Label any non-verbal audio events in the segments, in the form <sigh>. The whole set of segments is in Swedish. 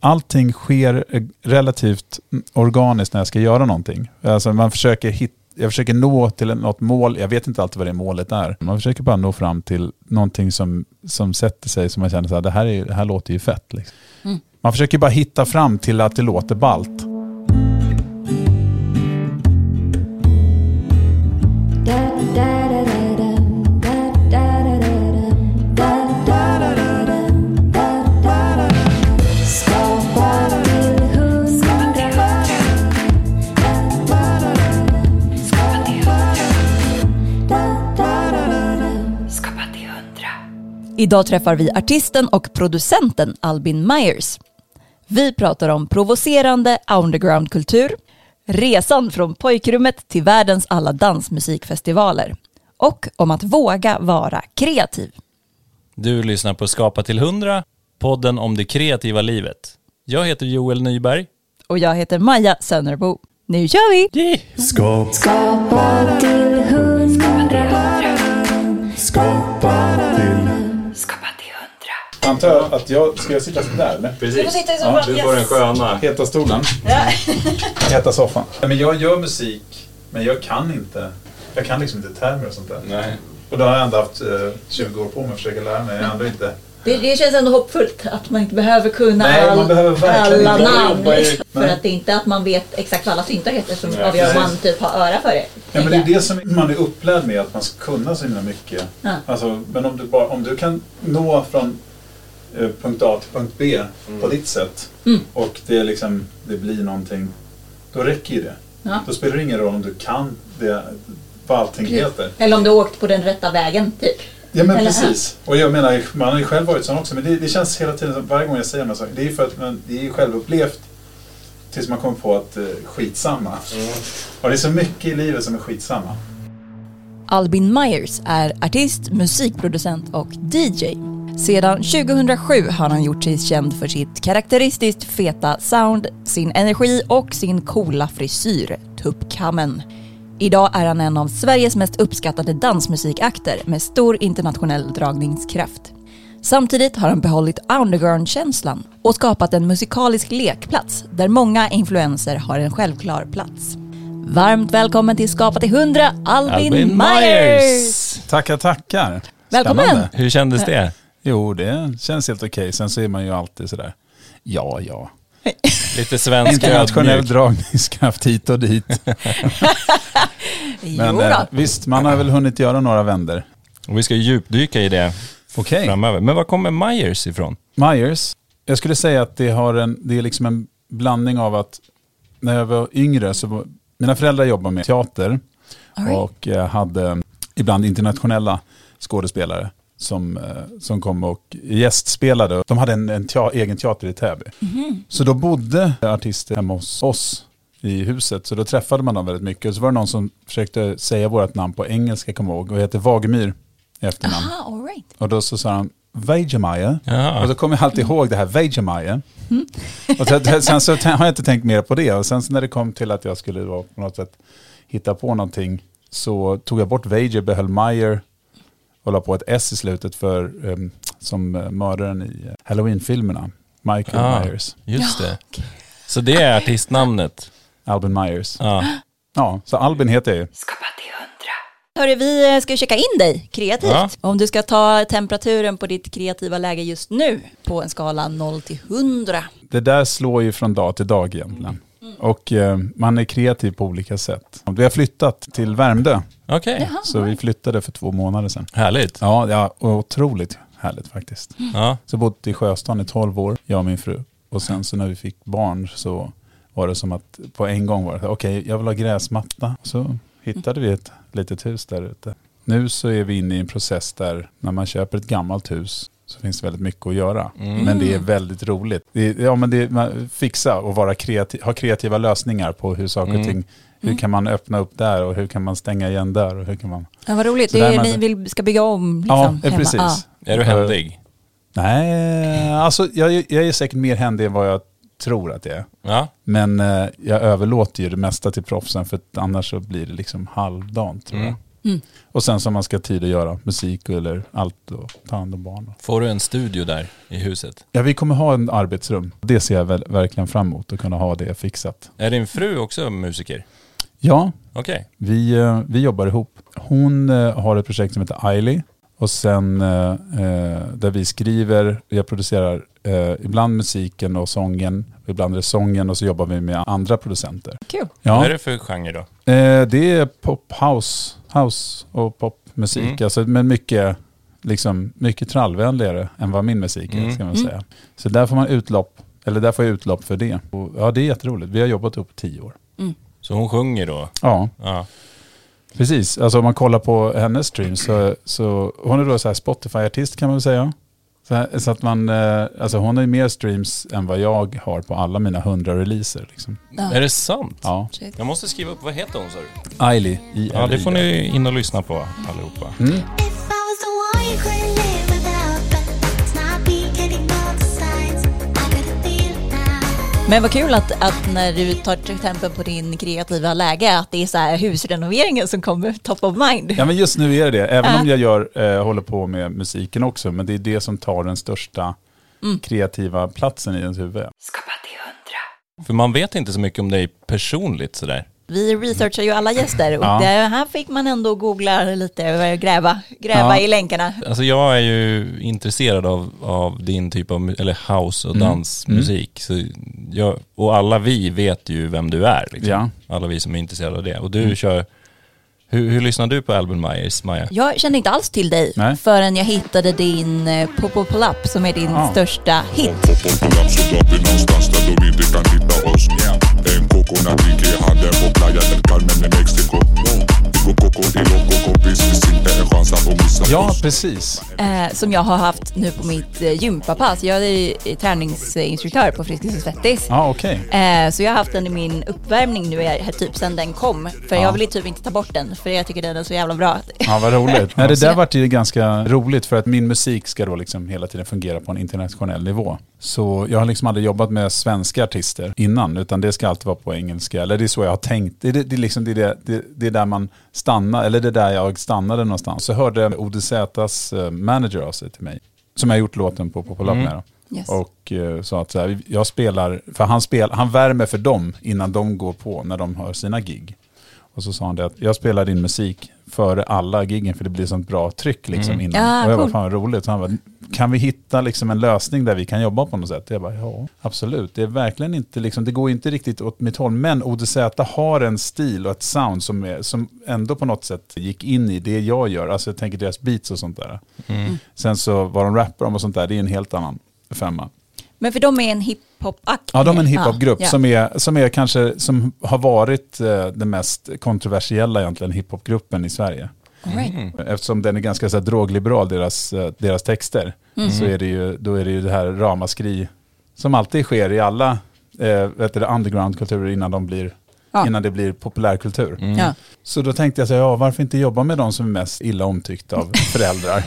allting sker eh, relativt organiskt när jag ska göra någonting. Alltså man försöker hitta jag försöker nå till något mål, jag vet inte alltid vad det målet är. Man försöker bara nå fram till någonting som, som sätter sig, som man känner att det här, är, det här låter ju fett. Liksom. Mm. Man försöker bara hitta fram till att det låter balt. Idag träffar vi artisten och producenten Albin Myers. Vi pratar om provocerande undergroundkultur, resan från pojkrummet till världens alla dansmusikfestivaler och om att våga vara kreativ. Du lyssnar på Skapa till 100, podden om det kreativa livet. Jag heter Joel Nyberg. Och jag heter Maja Sönerbo. Nu kör vi! Skapa till 100 Antar jag att jag, ska jag sitta sådär eller? Precis. sitta i Ja, Du får den sköna. Heta stolen. Heta soffan. Men jag gör musik, men jag kan inte. Jag kan liksom inte termer och sånt där. Nej. Och då har jag ändå haft eh, 20 år på mig att försöka lära mig. Jag ändå inte... Det, det känns ändå hoppfullt att man inte behöver kunna Nej, man all, behöver alla inte namn. För att det är inte att man vet exakt vad alla syntar heter som Nej, avgör om man typ har öra för det. Ja, men det är det som man är upplärd med, att man ska kunna så himla mycket. Ja. Alltså, men om du, bara, om du kan nå från punkt A till punkt B på ditt sätt Mm. och det, liksom, det blir någonting, då räcker ju det. Ja. Då spelar det ingen roll om du kan det, vad allting heter. Eller om du har åkt på den rätta vägen, typ. Ja men Eller precis. Och jag menar, man har ju själv varit sån också. Men det, det känns hela tiden, varje gång jag säger de här sakerna, det är ju för att man, det är ju självupplevt tills man kommer på att eh, skitsamma. Och det är så mycket i livet som är skitsamma. Albin Myers är artist, musikproducent och DJ. Sedan 2007 har han gjort sig känd för sitt karaktäristiskt feta sound, sin energi och sin coola frisyr, tuppkammen. Idag är han en av Sveriges mest uppskattade dansmusikakter med stor internationell dragningskraft. Samtidigt har han behållit underground-känslan och skapat en musikalisk lekplats där många influenser har en självklar plats. Varmt välkommen till Skapa till 100, Albin, Albin Myers! Myers! Tackar, tackar. Välkommen. Spännande. Hur kändes det? Jo, det känns helt okej. Sen så är man ju alltid sådär, ja, ja. Lite svensk Internationell dragningskraft hit och dit. <laughs> Men eh, visst, man har väl hunnit göra några vänder. Och vi ska djupdyka i det Okej. framöver. Men var kommer Myers ifrån? Myers, jag skulle säga att det, har en, det är liksom en blandning av att när jag var yngre så var, mina föräldrar jobbade med teater right. och eh, hade ibland internationella skådespelare som, eh, som kom och gästspelade. De hade en, en tea, egen teater i Täby. Mhm. Så då bodde artister hemma hos oss i huset, så då träffade man dem väldigt mycket. Och så var det någon som försökte säga vårt namn på engelska, kommer ihåg, och heter Vagemyr i efternamn. Aha, all right. Och då så sa han Vegemaya. Jaha. Och så kommer jag alltid ihåg det här Vegemaya. Och sen, sen så har jag inte tänkt mer på det. Och sen så när det kom till att jag skulle då på något sätt hitta på någonting så tog jag bort Veger, behöll Meyer och la på ett S i slutet för um, som eh, mördaren i eh, Halloween-filmerna. Michael Ah. Myers. Just det. Så det är artistnamnet? Albin Myers. Ja. Ja, så Albin heter jag ju. Skapa till hundra. Hörru, vi eh, ska checka in dig kreativt. Ja. Om du ska ta temperaturen på ditt kreativa läge just nu på en skala 0 till 100. Det där slår ju från dag till dag egentligen. Och eh, man är kreativ på olika sätt. Vi har flyttat till Värmdö. Okej, Så vi flyttade för två månader sedan. härligt. Ja, ja otroligt härligt faktiskt. Ja. Så bodde i Sjöstan i 12 år, jag och min fru. Och sen så när vi fick barn så var det som att på en gång var det okej, jag vill ha gräsmatta. Så hittade vi ett litet hus där ute. Nu så är vi inne i en process där när man köper ett gammalt hus så finns det väldigt mycket att göra. Men det är väldigt roligt. Det är, ja, men det är, man, fixa och vara kreativ, ha kreativa lösningar på hur saker och ting, hur kan man öppna upp där och hur kan man stänga igen där och hur kan man... Ja, vad roligt. Så Det är, man- ni vill, ska bygga om liksom, ja, hemma. precis. Ja. Är du händig? Nej, alltså jag, jag är säkert mer händig än vad jag tror att det är. Ja. Men eh, jag överlåter ju det mesta till proffsen för annars så blir det liksom halvdant tror jag. Mm. Mm. Och sen så man ska ha tid att göra musik eller allt och ta hand om barn. Får du en studio där i huset? Ja, vi kommer ha en arbetsrum. Det ser jag väl, verkligen fram emot, att kunna ha det fixat. Är din fru också musiker? Ja, Okej. vi, eh, vi jobbar ihop. Hon eh, har ett projekt som heter Ailey. Och sen eh, eh, där vi skriver, jag producerar eh, ibland musiken och sången, ibland är det sången och så jobbar vi med andra producenter. Kul. Vad Ja, är det för genre då? eh, det är pop house, house och popmusik. Mm. Alltså, men mycket, liksom, mycket trallvänligare än vad min musik är, Mm. ska man Mm. säga. Så där får man utlopp, eller där får jag utlopp för det. Och, ja, det är jätteroligt. Vi har jobbat upp tio år. Så hon sjunger då? Ja, Ja. Precis, alltså om man kollar på hennes streams så, så hon är då så här Spotify-artist kan man väl säga. Så, här, så att man, eh, alltså hon har ju mer streams än vad jag har på alla mina hundra releaser. Liksom. Ja. Är det sant? Ja. Shit. Jag måste skriva upp, vad heter hon sa du? Ailey, Ja, det får ni in och lyssna på allihopa. Mm. Men vad kul att, att när du tar till exempel på din kreativa läge att det är så här husrenoveringen som kommer top of mind. Ja men just nu är det det, även Ja. om jag gör, eh, håller på med musiken också, men det är det som tar den största Mm. kreativa platsen i ens huvud. Skapa till hundra. För man vet inte så mycket om dig personligt sådär. Vi researchar ju alla gäster och Ja. det här fick man ändå googla lite, gräva, gräva Ja. i länkarna. Alltså jag är ju intresserad av, av din typ av, eller house och Mm. dansmusik. Så jag, och alla vi vet ju vem du är. Liksom. Ja. Alla vi som är intresserade av det. Och du Mm. kör, hur, hur lyssnar du på Albin Myers, Maja? Jag kände inte alls till dig Nej. förrän jag hittade din eh, Popopolapp som är din Ja. största hit. Kollapsat upp i någonstans där de inte kan hitta oss En coconut i handen på playa del Carmen i Mexiko Ja, precis. Eh, som jag har haft nu på mitt eh, gympapass. Jag är eh, träningsinstruktör på Friskis och Svettis. Ja, okej. Eh, så jag har haft den i min uppvärmning nu här, typ sedan den kom. För Ja. jag vill typ inte ta bort den, för jag tycker den är så jävla bra. Ja, vad roligt. Nej, det <laughs> där vart ju ganska roligt för att min musik ska då liksom hela tiden fungera på en internationell nivå. Så jag har liksom aldrig jobbat med svenska artister innan, utan det ska alltid vara på engelska. Eller det är så jag har tänkt. Det är, det, det är, liksom, är det, det, det är där man stannar, eller det är där jag stannade någonstans. Så hörde ODZs eh, manager av sig till mig, som jag har gjort låten på Popolab Mm. med. Yes. Och eh, sa att så här, jag spelar, för han, spel, han värmer för dem innan de går på när de har sina gig. Och så sa han det att jag spelar din musik före alla giggen för det blir sånt bra tryck liksom Mm. innan. Ja, och jag bara, cool. fan vad roligt. Så han bara, kan vi hitta liksom en lösning där vi kan jobba på något sätt? Jag bara, ja absolut. Det är verkligen inte, liksom, det går inte riktigt åt mitt håll. Men ODZ har en stil och ett sound som, är, som ändå på något sätt gick in i det jag gör. Alltså jag tänker deras beats och sånt där. Mm. Sen så vad de rappar om och sånt där, det är en helt annan femma. Men för de är en hiphop-akt. Ja, de är en hiphopgrupp Ja, ja. som, är, som är kanske, som har varit eh, den mest kontroversiella egentligen hiphopgruppen i Sverige. Mm. Eftersom den är ganska så här, drogliberal, deras, eh, deras texter, Mm. så är det ju, då är det ju det här ramaskri som alltid sker i alla eh, vet du, det, undergroundkulturer innan, de blir, Ja. innan det blir populärkultur. Mm. Ja. Så då tänkte jag så här, ja, varför inte jobba med de som är mest illa omtyckta av <laughs> föräldrar?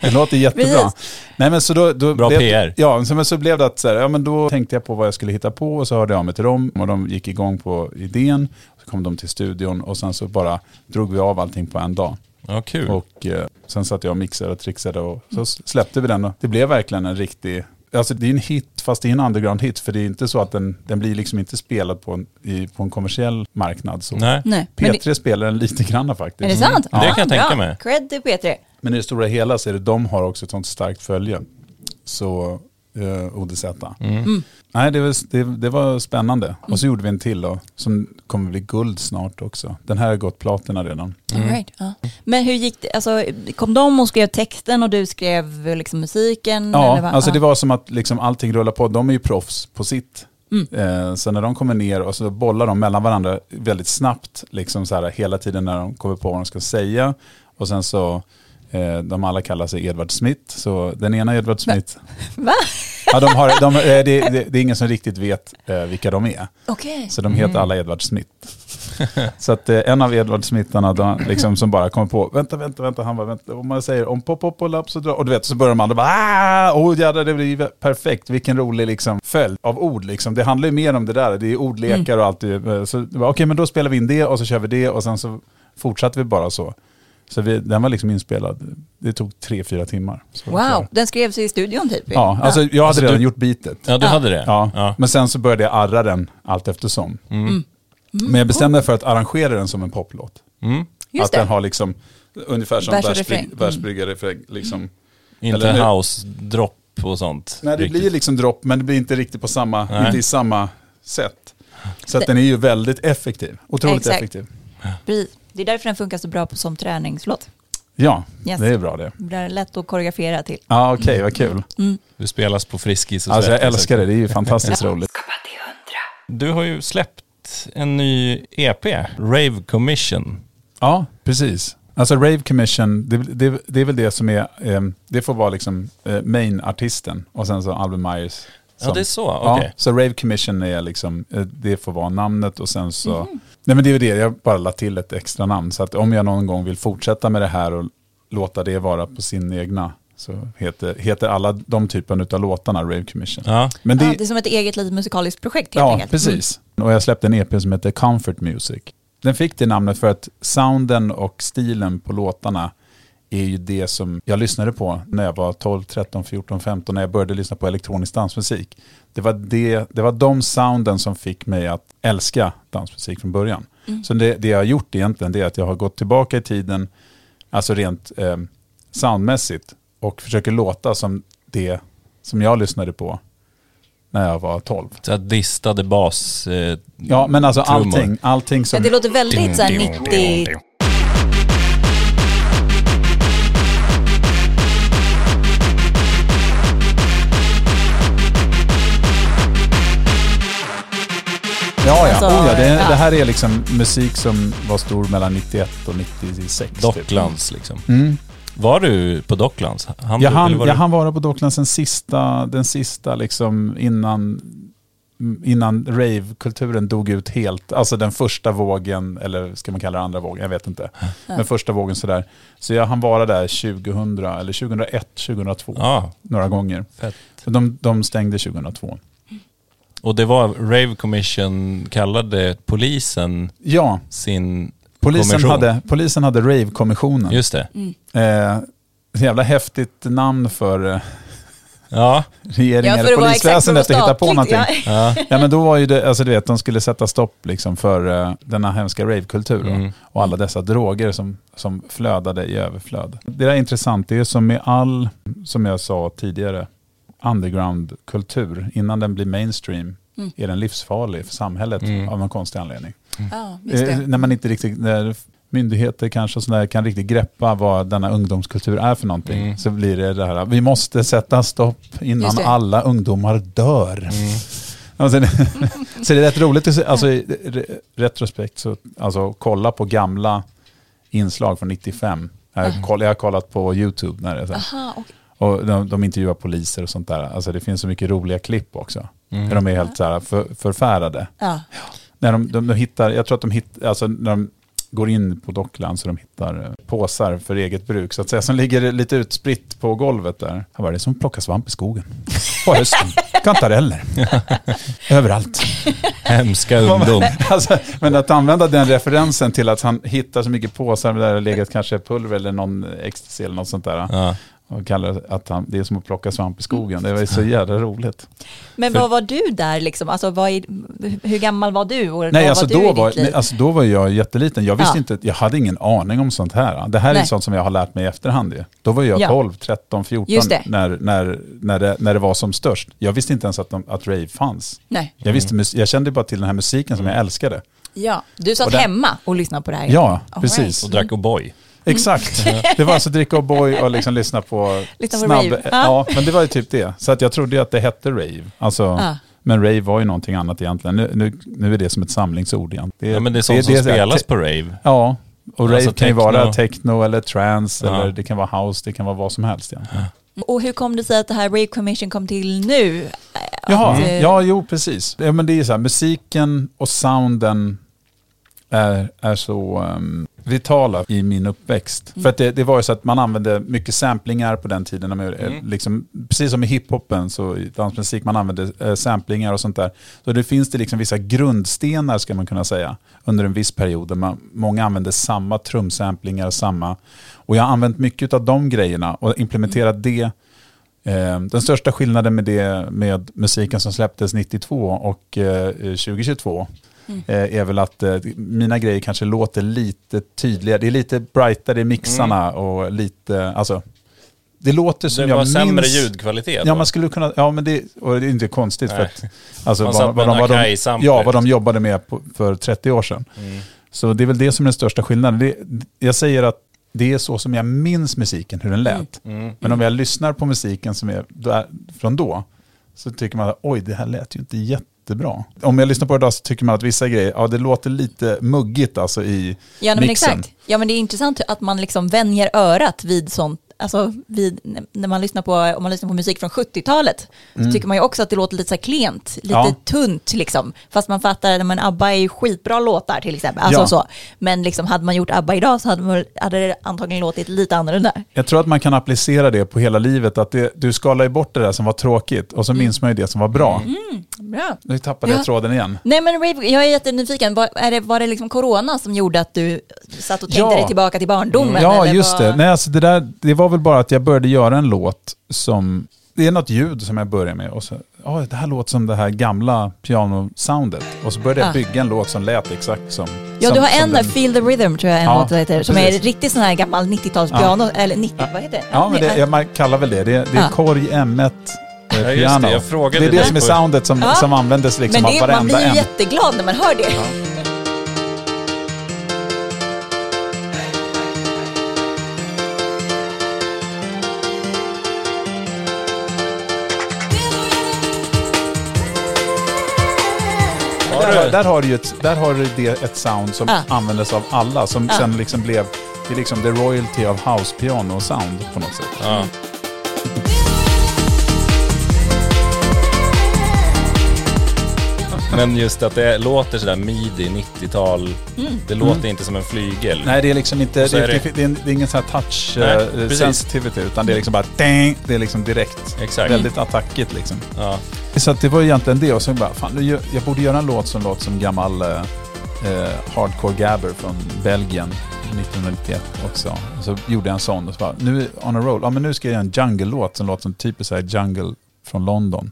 det låter <laughs> jättebra. Precis. Nej, men så då, då Bra blev, PR. Ja, så, men så blev det att så här, ja, men då tänkte jag på vad jag skulle hitta på och så hörde jag mig till dem och de gick igång på idén. Så kom de till studion och sen så bara drog vi av allting på en dag. Ja, kul. Och eh, sen satt jag och mixade och trixade och så släppte vi den och det blev verkligen en riktig Alltså det är en hit, fast det är en underground-hit, för det är inte så att den, den blir liksom inte spelad på en, i, på en kommersiell marknad. Så. Nej, Nej, men P3 spelar den lite grann faktiskt. är det sant? Ja. Det kan jag tänka bra. mig. Cred till P3. Men i det stora hela så är det de har också ett sånt starkt följe. Så eh, ODZ. Mm. Nej, det var, det, det var spännande. Och så gjorde vi en till då, som kommer bli guld snart också. Den här har gått platina redan. All right, ja. Men hur gick det? Alltså, kom de och skrev texten och du skrev liksom musiken? Ja, eller vad? alltså Ja. det var som att liksom allting rullar på. De är ju proffs på sitt. Mm. Eh, så när de kommer ner och så bollar de mellan varandra väldigt snabbt, liksom så här, hela tiden när de kommer på vad de ska säga. Och sen så, de alla kallar sig Edward Smith, så den ena Edward Smith, <laughs> Va? ja, de har, de, eh, det, det, det är ingen som riktigt vet eh, vilka de är. Okej. Så de heter alla Edward Smith. <laughs> så att eh, en av Edward Smitharna då, liksom, som bara kommer på, vänta, vänta, vänta, han bara, vänta, om man säger om pop, pop och lapp så drar, och du vet, så börjar de andra bara, ah, oh, jädrar, det blir perfekt, vilken rolig liksom, följd av ord liksom. Det handlar ju mer om det där, det är ordlekar och allt. Så okej, men då spelar vi in det och så kör vi det och sen så fortsatte vi bara så. Så vi, den var liksom inspelad, det tog tre, fyra timmar. Wow, den skrevs i studion typ? Ja, alltså jag hade Alltså, redan du- gjort beatet. Ja, du Ja. hade det? Ja. ja. Men sen så började jag arra den allt eftersom. Mm. Men jag bestämde mig för att arrangera den som en poplåt. Mm. Att det. den har liksom ungefär som Vers och refräng. versbrygg- versbryggarrefräng. Liksom. Inte house-dropp och sånt? Nej, det riktigt. blir liksom dropp, men det blir inte riktigt på samma, Nej. inte i samma sätt. Så att den är ju väldigt effektiv. Otroligt Exakt. effektiv. Precis. Det är därför den funkar så bra på som träningslåt. Ja, Yes. det är bra det. Det är lätt att koreografera till. Ja, okej, vad kul. Du spelas på Friskis och Alltså jag älskar det, det är ju fantastiskt <laughs> roligt. Du har ju släppt en ny EP, Rave Commission. Ja, precis. Alltså Rave Commission, det, det, det är väl det som är, eh, det får vara liksom eh, main-artisten och sen så Albin Myers. Ja, som- det är så? Ja, Okej. så Rave Commission är liksom, eh, det får vara namnet och sen så, nej men det är det, jag bara la till ett extra namn. Så att om jag någon gång vill fortsätta med det här och låta det vara på sin egna, så heter, heter alla de typerna av låtarna Rave Commission. Ja. Men det, Ja, det är som ett eget litet musikaliskt projekt helt Ja, enkelt. precis. Och jag släppte en EP som heter Comfort Music. Den fick det namnet för att sounden och stilen på låtarna är ju det som jag lyssnade på när jag var 12, 13, 14, 15 när jag började lyssna på elektronisk dansmusik. Det var, det, det var de sounden som fick mig att älska dansmusik från början. Så det, det jag har gjort egentligen det är att jag har gått tillbaka i tiden, alltså rent eh, soundmässigt och försöker låta som det som jag lyssnade på när jag var 12. Så att distade bas... Eh, Ja, men alltså trummor. allting, allting Ja, som... det låter väldigt så här 90... Ja, ja. Alltså, oh, ja, det, ja. det här är liksom musik som var stor mellan 91 och 96. typ. Docklands liksom. Mm. Var du på Docklands? Han, Jag hann, var jag du- hann vara på Docklands den sista, den sista liksom innan, innan rave-kulturen dog ut helt. Alltså den första vågen, eller ska man kalla det andra vågen, jag vet inte. Men första vågen sådär. Så jag hann vara där 2000, eller 2001, 2002, Ja, några gånger. fett. De, de stängde 2002. Och det var Rave Commission kallade polisen Ja, sin... polisen Kommission. hade, polisen hade rave-kommissionen. Just det. Eh, jävla häftigt namn för eh, Ja, regeringen Ja, eller polisväsendet att hitta på någonting. Ja. ja. men då var ju det, alltså du vet, de skulle sätta stopp liksom för eh, denna hemska ravekultur. Mm. och alla dessa droger som, som flödade i överflöd. Det där är intressant, det är som med all, som jag sa tidigare, undergroundkultur, innan den blir mainstream, Mm. är den livsfarlig för samhället Mm. av någon konstig anledning. Ja, just Eh, när man inte riktigt, när myndigheter kanske och sådär kan riktigt greppa vad denna ungdomskultur är för någonting, Mm. så blir det det här, vi måste sätta stopp innan alla ungdomar dör. Mm. <laughs> Alltså, det, <laughs> så det är rätt roligt att alltså, i re- retrospekt, så, alltså kolla på gamla inslag från 95. Jag har, koll, jag har kollat på YouTube när det är så här. Aha, okej. Och de, de intervjuar poliser och sånt där. Alltså det finns så mycket roliga klipp också. Mm. Där de är helt så här för, förfärade. Ja. När de, de, de hittar, jag tror att de hittar, alltså när de går in på Dockland så de hittar eh, påsar för eget bruk så att säga, som ligger lite utspritt på golvet där. Han bara, det är som att plocka svamp i skogen. På hösten. <laughs> Kantareller. <laughs> Överallt. Hemska <laughs> ungdom. Alltså, men att använda den referensen till att han hittar så mycket påsar där det legat kanske pulver eller någon ecstasy eller något sånt där. Ja. Och kallar att han, det är som att plocka svamp i skogen. Det var ju så jävla roligt. Men vad var du där liksom? Alltså, vad är, hur gammal var du? Och Nej, alltså var du då i var, nej, alltså då var jag jätteliten. Jag visste Ja. inte, jag hade ingen aning om sånt här. Det här är Nej. sånt som jag har lärt mig i efterhand. ju. Då var jag Ja. 12, 13, 14 Just det. när, när, när, det, när det var som störst. Jag visste inte ens att, de, att rave fanns. Nej. Jag, visste, jag kände bara till den här musiken som jag älskade. Ja, du satt Och den- hemma och lyssnade på det här? Ja, precis. Och drack O'boy. Exakt. Det var alltså dricka O'boy och liksom lyssna på Lyssna på rave. Ja, men det var ju typ det. Så att jag trodde ju att det hette rave. Alltså, Ja. Men rave var ju någonting annat egentligen. Nu, nu, nu är det som ett samlingsord igen. Det, Ja, men det är sånt som så här- spelas på rave. Ja, och rave Alltså kan ju vara techno eller trance Ja. eller det kan vara house, det kan vara vad som helst. Ja. Och hur kom det sig att det här Rave Commission kom till nu? Jaha, eh, ja jo precis. Ja, men det är så här, musiken och sounden är, är så ehm, vitala i min uppväxt. För att det, det var ju så att man använde mycket samplingar på den tiden. när man, Mm. liksom, precis som i hiphopen så i dansmusik, man använde eh, samplingar och sånt där. Så det finns det liksom vissa grundstenar ska man kunna säga under en viss period. Där man, många använde samma trumsamplingar, samma. Och jag har använt mycket av de grejerna och implementerat det Eh, Den största skillnaden med det med musiken som släpptes 92 och eh, 2022 eh, är väl att eh, mina grejer kanske låter lite tydligare. Det är lite brightare i mixarna och lite, alltså det låter som Det jag var minns. sämre ljudkvalitet Ja, då? man skulle kunna, ja men det, och det är inte konstigt för Nej. att, <laughs> alltså Man vad, vad, de, vad, de, ja, vad de jobbade med på, för 30 år sedan. Mm. Så det är väl det som är den största skillnaden. Det, jag säger att det är så som jag minns musiken, hur den lät. Mm. Men om jag lyssnar på musiken som är där, från då, så tycker man att oj, det här lät ju inte jättebra. Om jag lyssnar på det idag så tycker man att vissa grejer, ja det låter lite muggigt alltså i Ja men mixen. exakt. Ja men det är intressant att man liksom vänjer örat vid sånt, alltså vid, när man lyssnar på, om man lyssnar på musik från 70-talet, så tycker man ju också att det låter lite så klent, lite Mm. Ja. tunt liksom. Fast man fattar, men ABBA är ju skitbra låtar till exempel. Alltså Ja. så. Men liksom hade man gjort ABBA idag så hade, man, hade det antagligen låtit lite annorlunda. Jag tror att man kan applicera det på hela livet, att det, du skalar ju bort det där som var tråkigt och så minns man ju det som var bra. Bra. Nu tappade jag Ja. tråden igen. Nej men Rave, jag är jättenyfiken, var, är det, var det liksom corona som gjorde att du satt och tänkte dig tillbaka till barndomen? Ja, eller just var- det. Nej, alltså det, där, det var väl bara att jag började göra en låt som... Det är något ljud som jag börjar med och så, ja, det här låter som det här gamla pianosoundet. Och så började jag Ah. bygga en låt som lät exakt som... Ja, som, du har en den- Feel the Rhythm tror jag en Ja, låt heter, som precis. är riktigt sån här gammal 90-talspiano, eller 90, vad heter det? Ja, men det, jag man kallar väl det. Det, är- det är korg M1 eh, Ja, just det. Jag det är det som är soundet som, Ja. som användes liksom men det, av är- man varenda blir ju en. jätteglad när man hör det. Har Där, har- du? där har du ju ett, där har du det, ett sound som Ah. användes av alla, som Ah. sen liksom blev det är liksom the royalty of house piano sound på något sätt. Ja. Men just att det låter sådär midi, 90-tal. Det låter inte som en flygel. Nej, det är liksom inte, det, är det, det- det, är, det är ingen sån här touch Nej, precis. sensitivity, utan det är liksom bara ding, det är liksom direkt. Exakt. Väldigt attackigt liksom. Ja. Så att det var egentligen det och så bara, fan, jag borde göra en låt som låter som gammal eh, hardcore gabber från Belgien 1991 också. Och så gjorde jag en sån och så bara, nu on a roll, ja men nu ska jag göra en jungle-låt som låter som typiskt så här jungle från London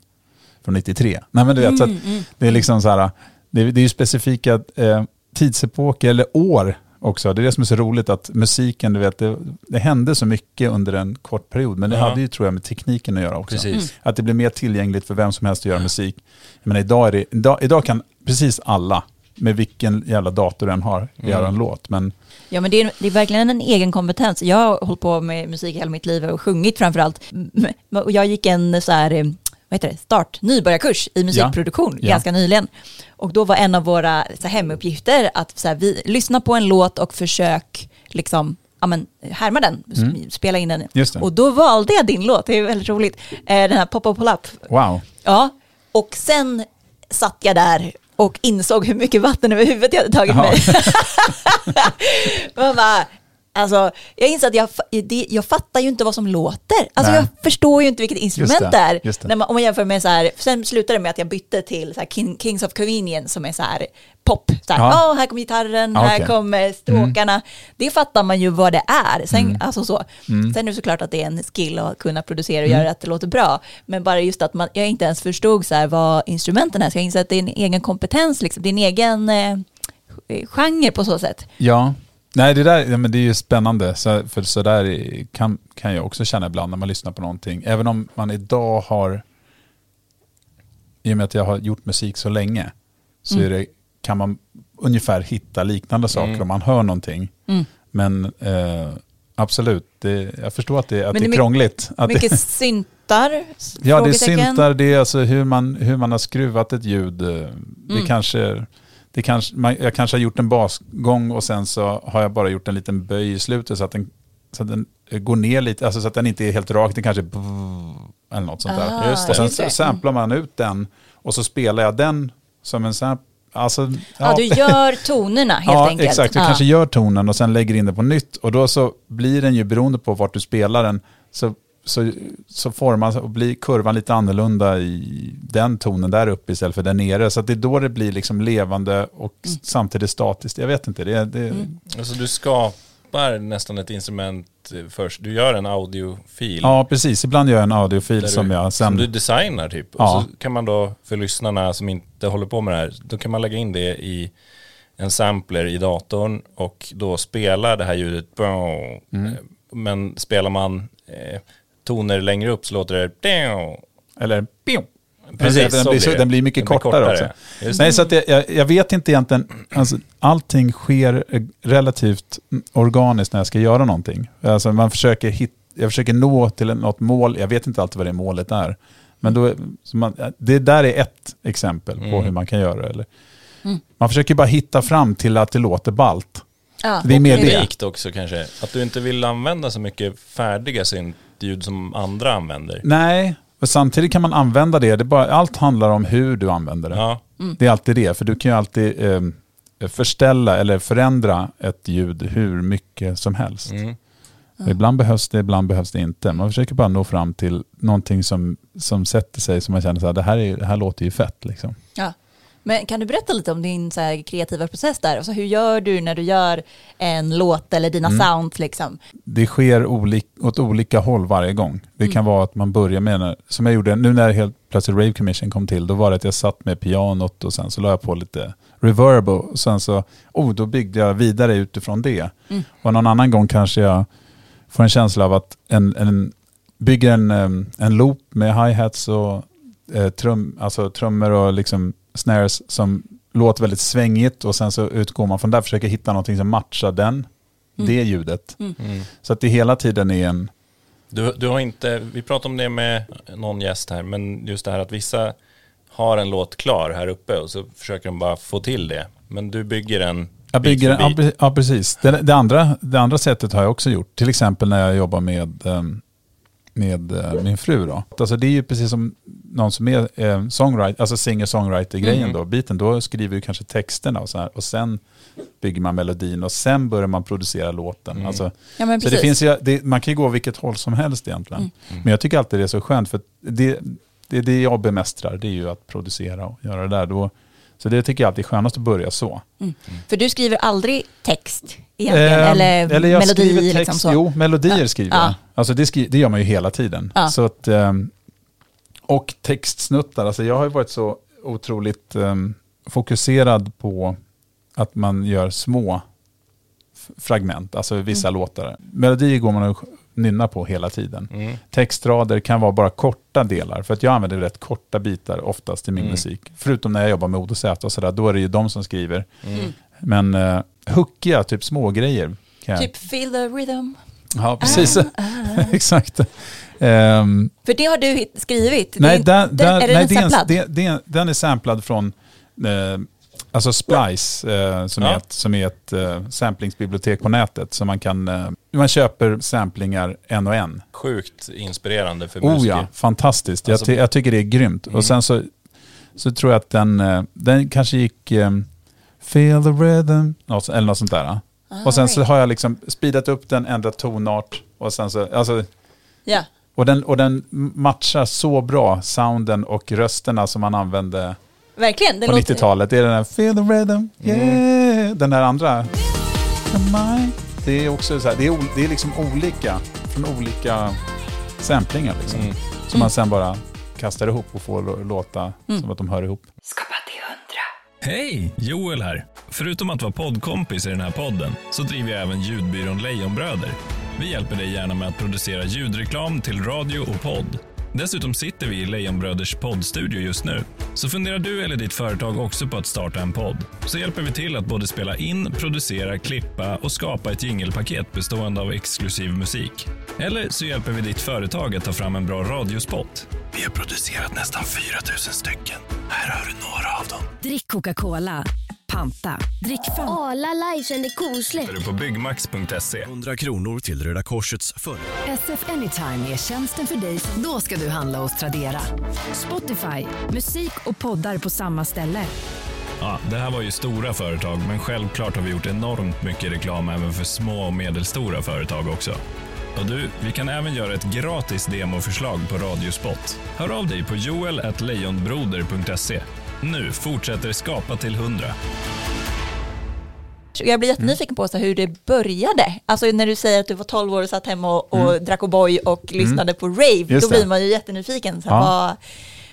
från 93. Nej men du vet, så att det är liksom så här, det, är- det är ju specifika eh, tidsepoker eller år också. Det är det som är så roligt att musiken, du vet, det, det hände så mycket under en kort period, men det Ja. hade ju tror jag med tekniken att göra också. Precis. Att det blir mer tillgängligt för vem som helst att göra musik. Jag menar, idag, är det, idag, idag kan precis alla, med vilken jävla dator den har, göra en låt. Men Ja men det är, det är verkligen en egen kompetens. Jag har hållit på med musik hela mitt liv och sjungit framförallt. Mm, Och jag gick en så här, eh, vad heter det, start, nybörjarkurs i musikproduktion Ja. ganska nyligen. Och då var en av våra så här, hemuppgifter att så här, vi, lyssna på en låt och försök liksom, ja, men, härma den, s- spela in den. Mm. Och då valde jag din låt, det är väldigt roligt. Eh, den här Pop Up Pull Up. wow, Ja, och sen satt jag där och insåg hur mycket vatten över huvudet jag hade tagit Ja. mig. <laughs> Man bara, alltså, jag inser att jag, jag fattar ju inte vad som låter. Alltså Nej. jag förstår ju inte vilket instrument Just det, är. just det. När man, om man jämför med så här, sen slutade det med att jag bytte till så här King, Kings of Convenience som är så här pop. Så här, Ja. "Åh, här kommer gitarren, Ja, här okej. Mm. kommer stråkarna. Det fattar man ju vad det är. Sen, alltså så. Mm. sen är det såklart att det är en skill att kunna producera och göra att det låter bra. Men bara just att man, jag inte ens förstod så här vad instrumenten är. Så jag inser att det är en egen kompetens, liksom. det är en egen eh, genre på så sätt. Ja, nej det där ja, men det är ju spännande. Så, för så där kan, kan jag också känna ibland när man lyssnar på någonting. Även om man idag har, i och med att jag har gjort musik så länge, så Mm. är det, kan man ungefär hitta liknande saker om man hör någonting. Mm. Men eh, absolut, det, jag förstår att det, att det det är krångligt. Att det, Mycket <laughs> syntar? Ja, det är syntar, det är alltså hur man, hur man har skruvat ett ljud. eh, Det Mm. kanske, det kanske, man, jag kanske har gjort en basgång och sen så har jag bara gjort en liten böj i slutet så att den, så att den eh, går ner lite, alltså så att den inte är helt rak. Det kanske eller något sånt där. Just det. Och sen just så samplar man ut den och så spelar jag den som en sample. Alltså, Ja, du gör tonerna helt ja, enkelt. exakt. Du Ja. kanske gör tonen och sen lägger in den på nytt. Och då så blir den ju, beroende på vart du spelar den, så, så, så formas och blir kurvan lite annorlunda i den tonen där uppe istället för där nere. Så att det är då det blir liksom levande och Mm. samtidigt statiskt. Jag vet inte, det, det, Alltså du skapar nästan ett instrument eh, först. Du gör en audiofil. Ja, precis. Ibland gör jag en audiofil där som du, jag sen... som du designar typ. Ja. Och så kan man då, för lyssnarna som inte håller på med det här, då kan man lägga in det i en sampler i datorn och då spela det här ljudet. Mm. Men spelar man eh, toner längre upp så låter det... Eller... Precis, den, blir, så, blir det. den blir mycket Den blir kortare, kortare. också. Nej, så att jag, jag, vet inte egentligen, alltså, allting sker eh, relativt organiskt när jag ska göra någonting. Alltså, man försöker hit, jag försöker nå till något mål, jag vet inte alltid vad det målet är. Men då, så man, det där är ett exempel på Mm. hur man kan göra. Eller, Man försöker bara hitta fram till att det låter balt. Ja. Det är mer det. Också kanske. Att du inte vill använda så mycket färdiga syntljud som andra använder. Nej, och samtidigt kan man använda det. det är bara, allt handlar om hur du använder det. Ja, Det är alltid det, för du kan ju alltid eh, förställa eller förändra ett ljud hur mycket som helst. mm. Och Ibland behövs det, ibland behövs det inte. Man försöker bara nå fram till någonting som, som sätter sig, som man känner så här, det här, är, det här låter ju fett. Liksom. Ja. Men kan du berätta lite om din så här, kreativa process där? Alltså, hur gör du när du gör en låt eller dina Mm. sounds? Liksom? Det sker olik, åt olika håll varje gång. Det kan vara att man börjar med, som jag gjorde, nu när helt plötsligt Rave Commission kom till, då var det att jag satt med pianot och sen så la jag på lite reverb och sen så, oh, då byggde jag vidare utifrån det. Och någon annan gång kanske jag får en känsla av att en, en bygger en, en loop med hi-hats och eh, trum, alltså trummor och liksom snares som låter väldigt svängigt och sen så utgår man från där och försöker hitta någonting som matchar den, det ljudet. Mm. Så att det hela tiden är en... Du, du har inte, vi pratade om det med någon gäst här, men just det här att vissa har en låt klar här uppe och så försöker de bara få till det. Men du bygger en Jag bit bygger, för bit. ja, precis. Det, det, andra, det andra sättet har jag också gjort. Till exempel när jag jobbar med, ehm, med eh, min fru. Då. Alltså det är ju precis som någon som är eh, songwriter, alltså singer-songwriter-grejen Mm. då, biten. Då skriver du kanske texterna och så här. Och sen bygger man melodin och sen börjar man producera låten. Mm. Alltså, Ja, men så det finns ju, det, man kan ju gå vilket håll som helst egentligen. Mm. Men jag tycker alltid det är så skönt för det, det, det jag bemästrar det är ju att producera och göra det där. Då, så det tycker jag alltid är skönast att börja så. För du skriver aldrig text egentligen, Ehm, eller, jag melodi. skriver text, liksom så. Jo, melodier Ja. skriver jag. Ja. Alltså det, skri, det gör man ju hela tiden. Ja. Så att, ehm, och textsnuttar, alltså jag har ju varit så otroligt ehm, fokuserad på att man gör små fragment, alltså vissa Mm. låtar. Melodier går man och nynnar på hela tiden. Mm. Textrader kan vara bara korta delar, för att jag använder rätt korta bitar oftast i min Mm. musik. Förutom när jag jobbar med ODZ och sådär, då är det ju de som skriver. Mm. Men uh, hookiga, typ små grejer kan jag Typ feel the rhythm. Ja, precis. Ah, <laughs> Exakt. Ehm, För det har du skrivit. Det är nej, inte- den, den, är nej den det är en, samplad? det, det, den är samplad från eh, alltså Splice, eh, som, Ja. är ett, som är ett eh, samplingsbibliotek på nätet. Så man, kan, eh, man köper samplingar en och en. Sjukt inspirerande för Oh musiker. ja, fantastiskt. Alltså- jag, ty, jag tycker det är grymt. Mm. Och sen så, så tror jag att den, eh, den kanske gick eh, Feel the rhythm, något, eller något sånt där. och sen så har jag liksom speedat upp den, ändrat tonart och sen så, alltså Ja. Och den, och den matchar så bra sounden och rösterna som man använde Verkligen. På låter- 90-talet. Det är den där Feel the rhythm, yeah. Den där andra. Det är också så här, det är, det är liksom olika från olika samplingar liksom. Mm. Som man sen bara kastar ihop och får lå- låta som att de hör ihop. Skapa till hundra. Hej! Joel här. Förutom att vara poddkompis i den här podden så driver jag även ljudbyrån Lejonbröder. Vi hjälper dig gärna med att producera ljudreklam till radio och podd. Dessutom sitter vi i Lejonbröders poddstudio just nu. Så funderar du eller ditt företag också på att starta en podd? Så hjälper vi till att både spela in, producera, klippa och skapa ett jingelpaket bestående av exklusiv musik. Eller så hjälper vi ditt företag att ta fram en bra radiospot. Vi har producerat nästan 4000 stycken. Här har du några av dem. Drick Coca-Cola. Panta. Drick Fanta. Arla livesänder kosläpp. Är du på byggmax.se. 100 kronor till Röda Korsets förra. SF Anytime är tjänsten för dig. Då ska du handla hos Tradera. Spotify, musik och poddar på samma ställe. Ja, det här var ju stora företag, men självklart har vi gjort enormt mycket reklam även för små och medelstora företag också. Och du, vi kan även göra ett gratis demoförslag på Radiospot. Hör av dig på joel.lejonbroder.se. Nu fortsätter Skapa till 100. Jag blir jättenyfiken på så hur det började. Alltså när du säger att du var 12 år och satt hemma och, och drack O'boy och lyssnade på rave, Mm. Just då blir det. man ju jättenyfiken. Så Ja. vad,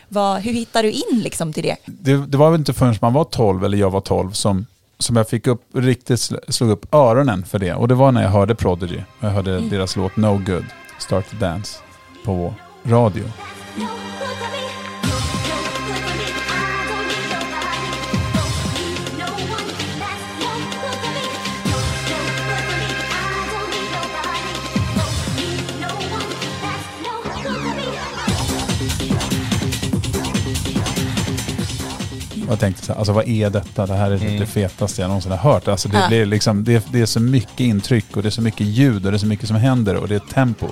vad, hur hittar du in liksom till det? Det, det var väl inte förrän man var 12, eller jag var 12, som, som jag fick upp, riktigt sl- slog upp öronen för det. Och det var när jag hörde Prodigy. Jag hörde deras låt No Good, Start to Dance, på radio. Jag tänkte så här, alltså vad är detta? Det här är Mm. det fetaste jag någonsin har hört. Alltså det, Ja. blir liksom, det, det är så mycket intryck och det är så mycket ljud och det är så mycket som händer och det är tempo.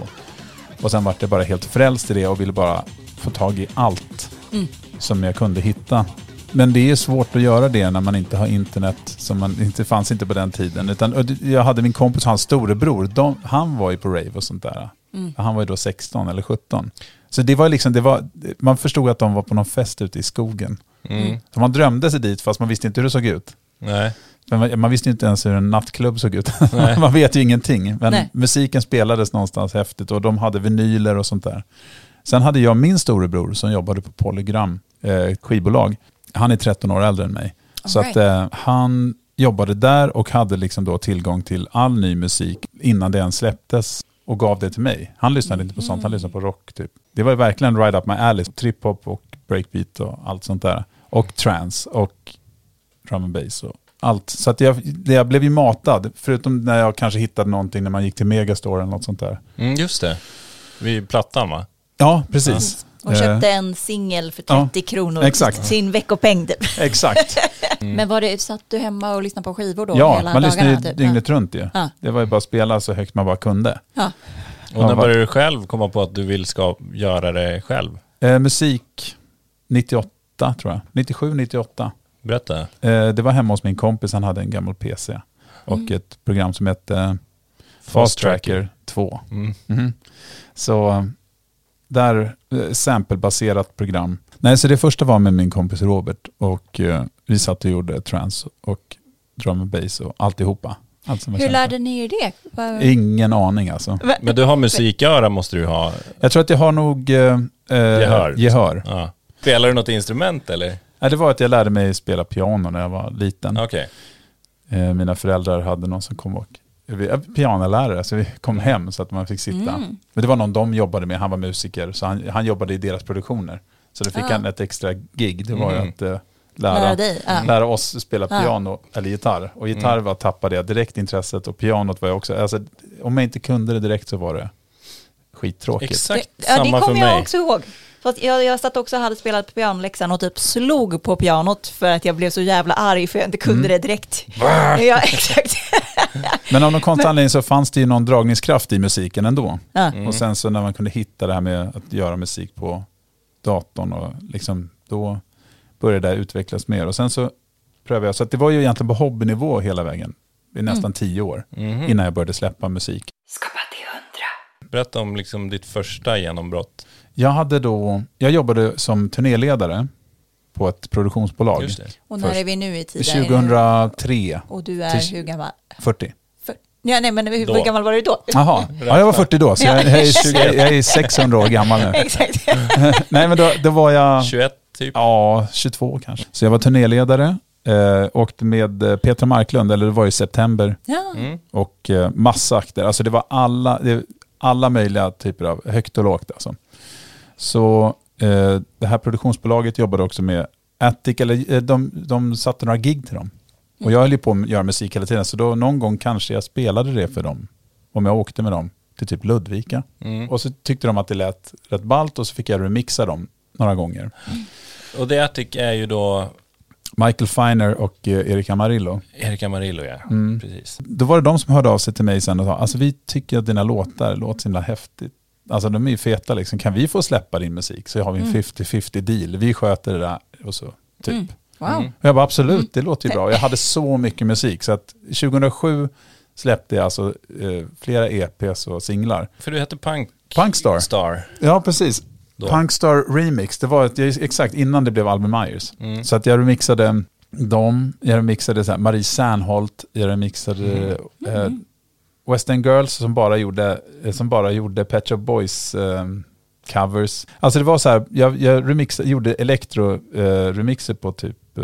Och sen vart jag bara helt frälst i det och ville bara få tag i allt Mm. som jag kunde hitta. Men det är svårt att göra det när man inte har internet, som man inte fanns inte på den tiden. Utan, jag hade min kompis, hans storebror, de, han var ju på rave och sånt där. Mm. Han var ju då 16 eller 17. Så det var liksom, det var, man förstod att de var på någon fest ute i skogen. Mm. Så man drömde sig dit fast man visste inte hur det såg ut. Nej. Men man, man visste ju inte ens hur en nattklubb såg ut. <laughs> Nej. man vet ju ingenting. Men Nej. musiken spelades någonstans häftigt och de hade vinyler och sånt där. Sen hade jag min storebror som jobbade på Polygram eh, skivbolag. Han är 13 år äldre än mig. Så All att eh, han jobbade där och hade liksom då tillgång till all ny musik innan det ens släpptes och gav det till mig. Han lyssnade inte på sånt, han lyssnade på rock typ. Det var ju verkligen right up my alley. Trip-hop och breakbeat och allt sånt där. Och trance och drum and bass och allt. Så att jag, jag blev ju matad, förutom när jag kanske hittade någonting när man gick till Megastore eller något sånt där. Mm, just det. Vid plattan va? Ja, precis. Och Eh, köpte en singel för ja, 30 kronor, exakt. sin veckopeng typ. <laughs> Exakt. Men var det, satt du hemma och lyssnade på skivor då Ja, hela man lyssnade dagarna? typ? dygnet runt ju. Ja. Det var ju bara att spela så högt man bara kunde. Ja. Och när Ja, började du själv komma på att du vill ska göra det själv? Eh, musik 98 tror jag. 97, 98. Berätta. Eh, det var hemma hos min kompis, han hade en gammal PC. Och Mm. ett program som hette Fast Fast Tracker 2. Mm. Mhm. Så eh, där, eh, samplebaserat program. Nej, så det första var med min kompis Robert och eh, vi satt och gjorde trance och drum and bass och alltihopa. Allt Hur lärde ni er det? Ingen aning alltså. Men du har musiköra måste du ha. Jag tror att jag har nog eh, eh, Gehör. gehör. Ja. Spelar du något instrument eller? Nej, det var att jag lärde mig spela piano när jag var liten. Okej. Eh, mina föräldrar hade någon som kom och vi- eh, pianolärare, så vi kom hem så att man fick sitta. Mm. Men det var någon de jobbade med, han var musiker, så han, han jobbade i deras produktioner. Så då fick Ah. han ett extra gig, det var Mm. att eh, lära, Lära dig? Ja. lära oss spela piano eller gitarr. Och gitarr var tappade jag direkt intresset och pianot var jag också, alltså, om jag inte kunde det direkt så var det skittråkigt. Exakt Det, ja, det samma för kommer jag mig. också ihåg. Fast jag, jag satt också och hade spelat på pianoläxan och typ slog på pianot för att jag blev så jävla arg för jag inte kunde Mm. det direkt. <laughs> Ja, exakt. <laughs> Men av någon konstig anledning så fanns det ju någon dragningskraft i musiken ändå. Ja. Mm. Och sen så när man kunde hitta det här med att göra musik på datorn och liksom då började det utvecklas mer. Och sen så prövade jag, så att det var ju egentligen på hobbynivå hela vägen. I nästan tio år Mhm. innan jag började släppa musik. Skapa till hundra. Berätta om liksom ditt första genombrott. Jag hade då, jag jobbade som turnéledare på ett produktionsbolag. Just det. Och när Först. är vi nu i tiden? 2003, Och du är hur gammal? 40. För, ja, nej, men hur, Då. hur gammal var du då? Jaha, ja, jag var 40 då, så jag, jag, är, 20, jag är 600 år gammal nu. <laughs> Exakt. <laughs> Nej men då, då var jag... 21 typ. Ja, 22 kanske. Så jag var turnéledare, eh, åkte med eh, Petra Marklund, eller det var i september, Ja. Mm. och eh, massa akter. Alltså det var alla, det, alla möjliga typer av, högt och lågt alltså. Så eh, det här produktionsbolaget jobbade också med Attic, eller eh, de, de satte några gig till dem. Och jag höll ju på att göra musik hela tiden, så då någon gång kanske jag spelade det för dem. Om jag åkte med dem till typ Ludvika. Mm. Och så tyckte de att det lät rätt ballt och så fick jag remixa dem några gånger. Och The Attic är ju då Michael Feiner och eh, Erik Amarillo. Erik Amarillo ja. Mm. Precis. Då var det de som hörde av sig till mig sen och sa, alltså vi tycker att dina låtar låter så himla häftigt. Alltså de är ju feta liksom, kan vi få släppa din musik så har vi en 50-50 deal. Vi sköter det där och så, typ. Mm. Wow. Och jag bara absolut, det låter ju bra. Jag hade så mycket musik så att 2007 släppte jag alltså eh, flera EPs och singlar. För du hette Punk Punkstar. Star. Ja, precis. Då. Punkstar Remix, det var ett, exakt innan det blev Albin Myers. Mm. Så att jag remixade dem, jag remixade så här, Marie Serneholt, jag remixade eh, West End Girls som bara gjorde, eh, som bara gjorde Pet Shop Boys eh, covers. Alltså det var så här, jag, jag remixade, gjorde elektro-remixer på typ eh,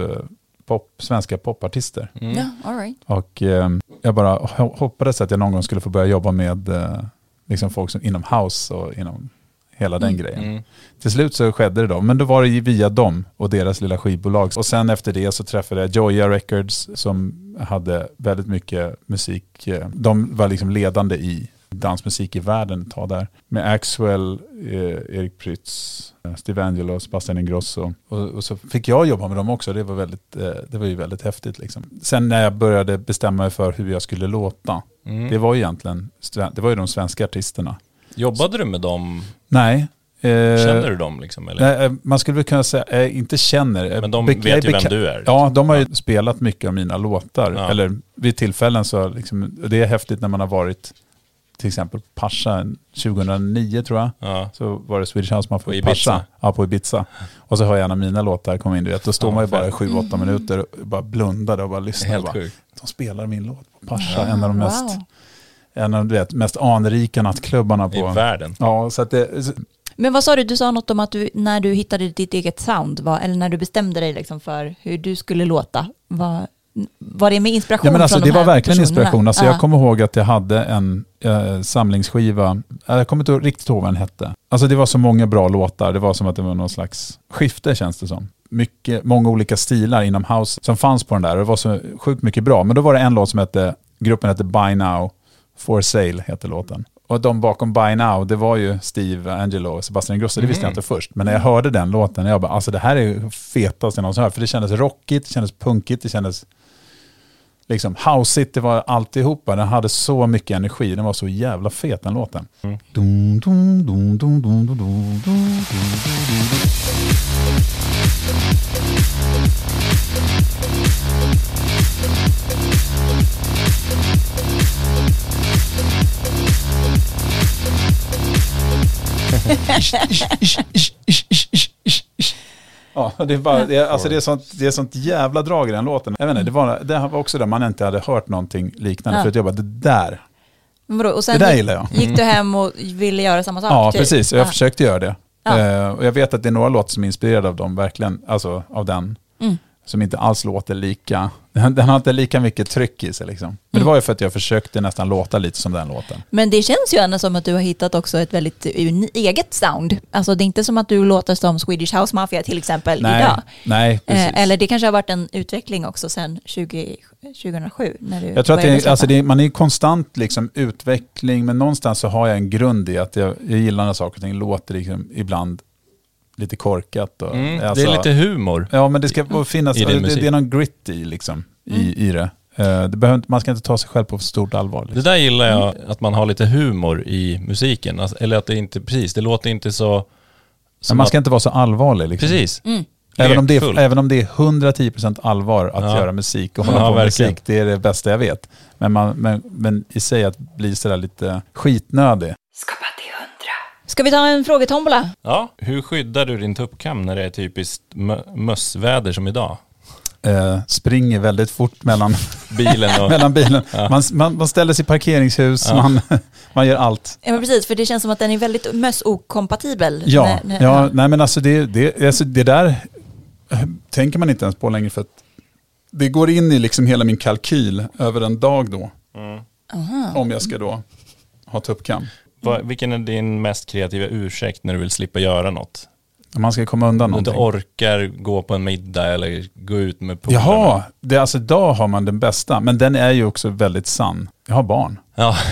pop, svenska popartister. Mm. Ja, all right. Och eh, jag bara ho- hoppades att jag någon gång skulle få börja jobba med eh, liksom folk som, inom house och inom hela den grejen. Mm. Till slut så skedde det då, men då var det via dem och deras lilla skivbolag. Och sen efter det så träffade jag Joya Records som hade väldigt mycket musik. eh, De var liksom ledande i dansmusik i världen tag där. Med Axwell, eh, Erik Prytz, eh, Steve Angelo, Sebastian Ingrosso. Och, och så fick jag jobba med dem också, det var, väldigt, eh, det var ju väldigt häftigt. Liksom. Sen när jag började bestämma mig för hur jag skulle låta, Mm. det var ju egentligen det var ju de svenska artisterna. Jobbade du med dem? Nej. eh, Känner du dem liksom? Eller? Nej, eh, man skulle väl kunna säga, eh, inte känner. Men de vet ju vem du är, liksom. Ja, de har ju spelat mycket av mina låtar. Ja. Eller vid tillfällen så, liksom, det är häftigt när man har varit till exempel Pascha 2009 tror jag. Ja. Så var det Swedish House På Ibiza. Pascha. Ja, på Ibiza. Och så hör jag en av mina låtar komma in, du vet. Då står Ja, man ju bara i fett. 7-8 minuter och bara blundade och bara lyssnade. Helt bara, sjukt. De spelar min låt på Pascha, en av de mest, Wow. En av, vet, mest anrika nattklubbarna på... I världen. Ja, så att det, så- Men vad sa du, du sa något om att du, när du hittade ditt eget sound, var, eller när du bestämde dig liksom för hur du skulle låta, var, var det med inspiration Ja, men alltså, från det de här var verkligen personerna? inspiration. Alltså, Ja. Jag kommer ihåg att jag hade en eh, samlingsskiva, jag kommer inte riktigt ihåg vad den hette. Alltså det var så många bra låtar, det var som att det var någon slags skifte känns det som. Mycket, många olika stilar inom house som fanns på den där och det var så sjukt mycket bra. Men då var det en låt som hette, gruppen hette By Now, For Sale heter låten. Och de bakom By Now, det var ju Steve Angelo och Sebastian Ingrosso, det visste jag inte först. Men när jag hörde den låten, jag bara, alltså det här är fetast jag någonsin hört. För det kändes rockigt, det kändes punkigt, det kändes liksom houseigt, det var alltihopa. Den hade så mycket energi, den var så jävla fet den låten. Dum, dum, dum, dum, dum, dum, dum, dum, dum. Ja, det är, bara, det är, alltså det, är sånt, det är sånt jävla drag i den låten. Jag vet inte, det, var, det var också där man inte hade hört någonting liknande. Ja. För att jag bara, det där, och sen det där gillar jag. Gick du hem och ville göra samma sak? Ja, typ? precis. Jag Ja. försökte göra det. Ja. Eh, och jag vet att det är några låtar som är inspirerade av dem, verkligen. Alltså av den. Mm. Som inte alls låter lika... Den, har inte lika mycket tryck i sig liksom. Men det Mm. var ju för att jag försökte nästan låta lite som den låten. Men det känns ju ändå som att du har hittat också ett väldigt eget sound. Alltså det är inte som att du låter som Swedish House Mafia till exempel Nej, idag. nej precis. Eh, eller det kanske har varit en utveckling också sedan 20, 2007 när du Jag tror att det, alltså det, man är konstant liksom utveckling, men någonstans så har jag en grund i att jag, jag gillar när saker och ting låter liksom ibland lite korkat. Och, Mm, alltså- det är lite humor. Ja, men det ska finnas, I din det, det är någon grit i, liksom, i, i det. Eh, det behöver, man ska inte ta sig själv på för stort allvar. Det Liksom. där gillar jag, att man har lite humor i musiken. Alltså, eller att det inte, precis, det låter inte så... Men man ska att, inte vara så allvarlig. Liksom. Precis. Mm. Även, om det är, även om det är 110% allvar att Ja. göra musik och hålla Ja, på med verkligen. musik, det är det bästa jag vet. Men, man, men, men i sig att bli sådär lite skitnödig. Skapa till hundra. Ska vi ta en frågetombola? Ja. Hur skyddar du din tuppkam när det är typiskt mö- mössväder som idag? Eh, springer väldigt fort mellan, Bilen och... <laughs> mellan bilen. Ja. Man, man, man ställer sig i parkeringshus, Ja. man, <laughs> man gör allt. Ja men precis, för det känns som att den är väldigt mössokompatibel. Ja, När- när- ja nej men alltså det, det, alltså det där eh, tänker man inte ens på längre för att det går in i liksom hela min kalkyl över en dag då. Aha. Om jag ska då ha tuppkam. Vad- vilken är din mest kreativa ursäkt när du vill slippa göra något? Man ska komma undan Om du inte någonting. orkar gå på en middag eller gå ut med polarna. Jaha, det, alltså idag har man den bästa. Men den är ju också väldigt sann. Jag har barn. Ja, <laughs>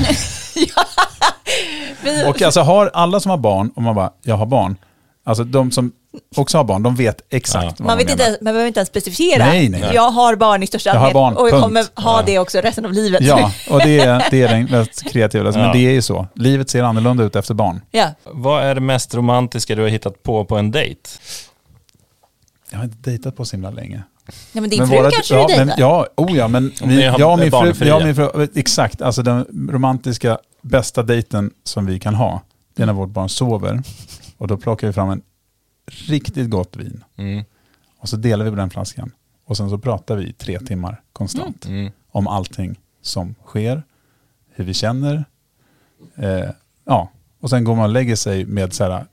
Och alltså har alla som har barn, och man bara, jag har barn. Alltså de som också har barn, de vet exakt Ja. vad Man, man vet inte, menar. ens- man behöver inte ens specificera. Nej, nej. Jag har barn i största allmänhet barn, och jag punkt. kommer ha Ja. det också resten av livet. Ja, <laughs> och det är, det är den mest kreativa. Ja. Men det är ju så. Livet ser annorlunda ut efter barn. ja. vad är det mest romantiska du har hittat på på en dejt? Jag har inte dejtat på så himla länge. Ja, men din Men fru våra- kanske ja, du men, dejtar? ja, oh ja, men vi, jag och min fru, jag och min fru, exakt, alltså den romantiska bästa dejten som vi kan ha, det är när vårt barn sover. Och då plockar vi fram en riktigt gott vin. Mm. Och så delar vi på den flaskan. Och sen så pratar vi i tre timmar konstant Mm. om allting som sker, hur vi känner. Eh, ja, och sen går man och lägger sig med så här,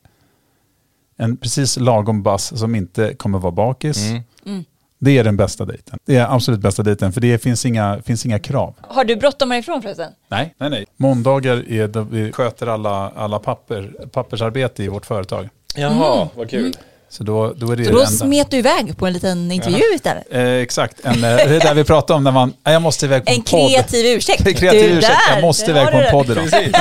en precis lagom bass som inte kommer vara bakis. Mm. Det är den bästa dejten. Det är absolut bästa dejten, för det finns inga, finns inga krav. Har du bråttom härifrån förresten? Nej, nej, nej. Måndagar är då vi sköter alla, alla papper, pappersarbete i vårt företag. Jaha, vad kul. Så då, då är det Så det då smet du iväg på en liten intervju istället? Eh, exakt, en, eh, det är där vi pratar om när man, jag måste iväg på en, En podd. kreativ ursäkt. Det är kreativ Du, ursäkt, där, jag måste iväg på en det. podd idag. <laughs>